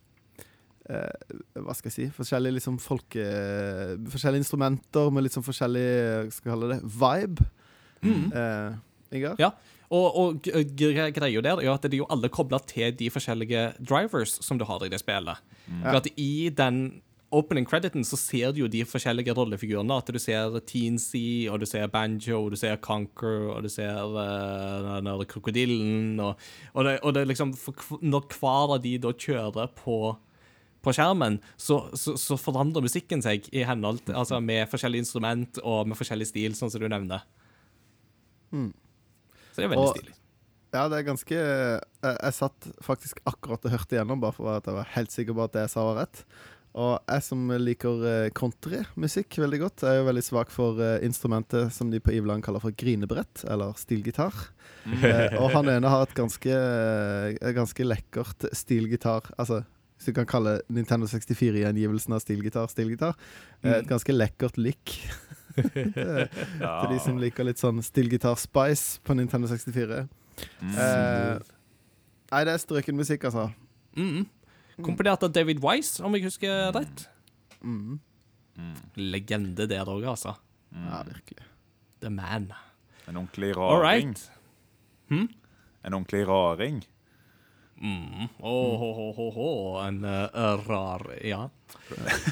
eh, Hva skal jeg si Forskjellige liksom folke... Forskjellige instrumenter med litt sånn forskjellig Skal jeg kalle det vibe. Eh, Ingar? Ja, og, og g- greia der er at det er jo alle kobla til de forskjellige drivers som du har i det spillet. For at I den opening crediten så ser du jo de forskjellige rollefigurene. At du ser Teensy, og du ser Banjo, og du ser Conquer, og du ser uh, den der krokodillen. Og, og, det, og det er liksom for, Når hver av de da kjører på på skjermen, så, så, så forandrer musikken seg i henhold altså med forskjellige instrument og med forskjellig stil, sånn som du nevner. Så det er veldig Og- stilig. Ja, det er ganske jeg, jeg satt faktisk akkurat og hørte igjennom, bare for at jeg var helt sikker på at det jeg sa, var rett. Og jeg som liker eh, countrymusikk veldig godt, er jo veldig svak for eh, instrumentet som de på Iveland kaller for grinebrett, eller stilgitar. Eh, og han ene har et ganske, eh, ganske lekkert stilgitar. Altså, hvis du kan kalle Nintendo 64-gjengivelsen av stilgitar stilgitar. Eh, et ganske lekkert lick. [LAUGHS] til de som liker litt sånn stillgitar-spice på Nintendo 64. Eh, nei, det er strøken musikk, altså. Mm. Komponert av David Wise, om jeg husker rett. Mm. Legende der òg, altså. Ja, virkelig. The man. En ordentlig raring. right. Hm? En ordentlig raring. Mm. Oh, ho, ho, ho, ho. En uh, rar Ja.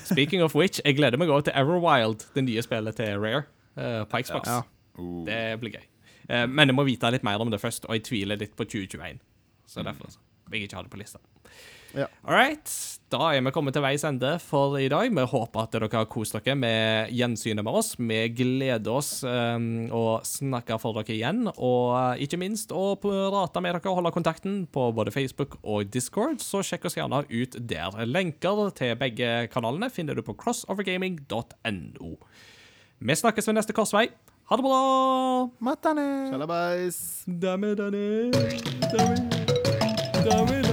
Speaking of which, jeg gleder meg òg til Everwild, det nye spillet til Rare uh, på Xbox. Ja. Uh. Det blir gøy. Uh, men jeg må vite litt mer om det først, og jeg tviler litt på 2021. Så derfor vil jeg ikke ha det på lista. Ja. All right. Da er vi kommet til veis ende for i dag. Vi håper at dere har kost dere med gjensynet med oss. Vi gleder oss um, å snakke for dere igjen, og eh, ikke minst å prate med dere og holde kontakten på både Facebook og Discord, så sjekk oss gjerne ut der. Lenker til begge kanalene finner du på crossovergaming.no. Vi snakkes ved neste korsvei. Ha det bra! Sjalabais. Damme, damme, damme, damme.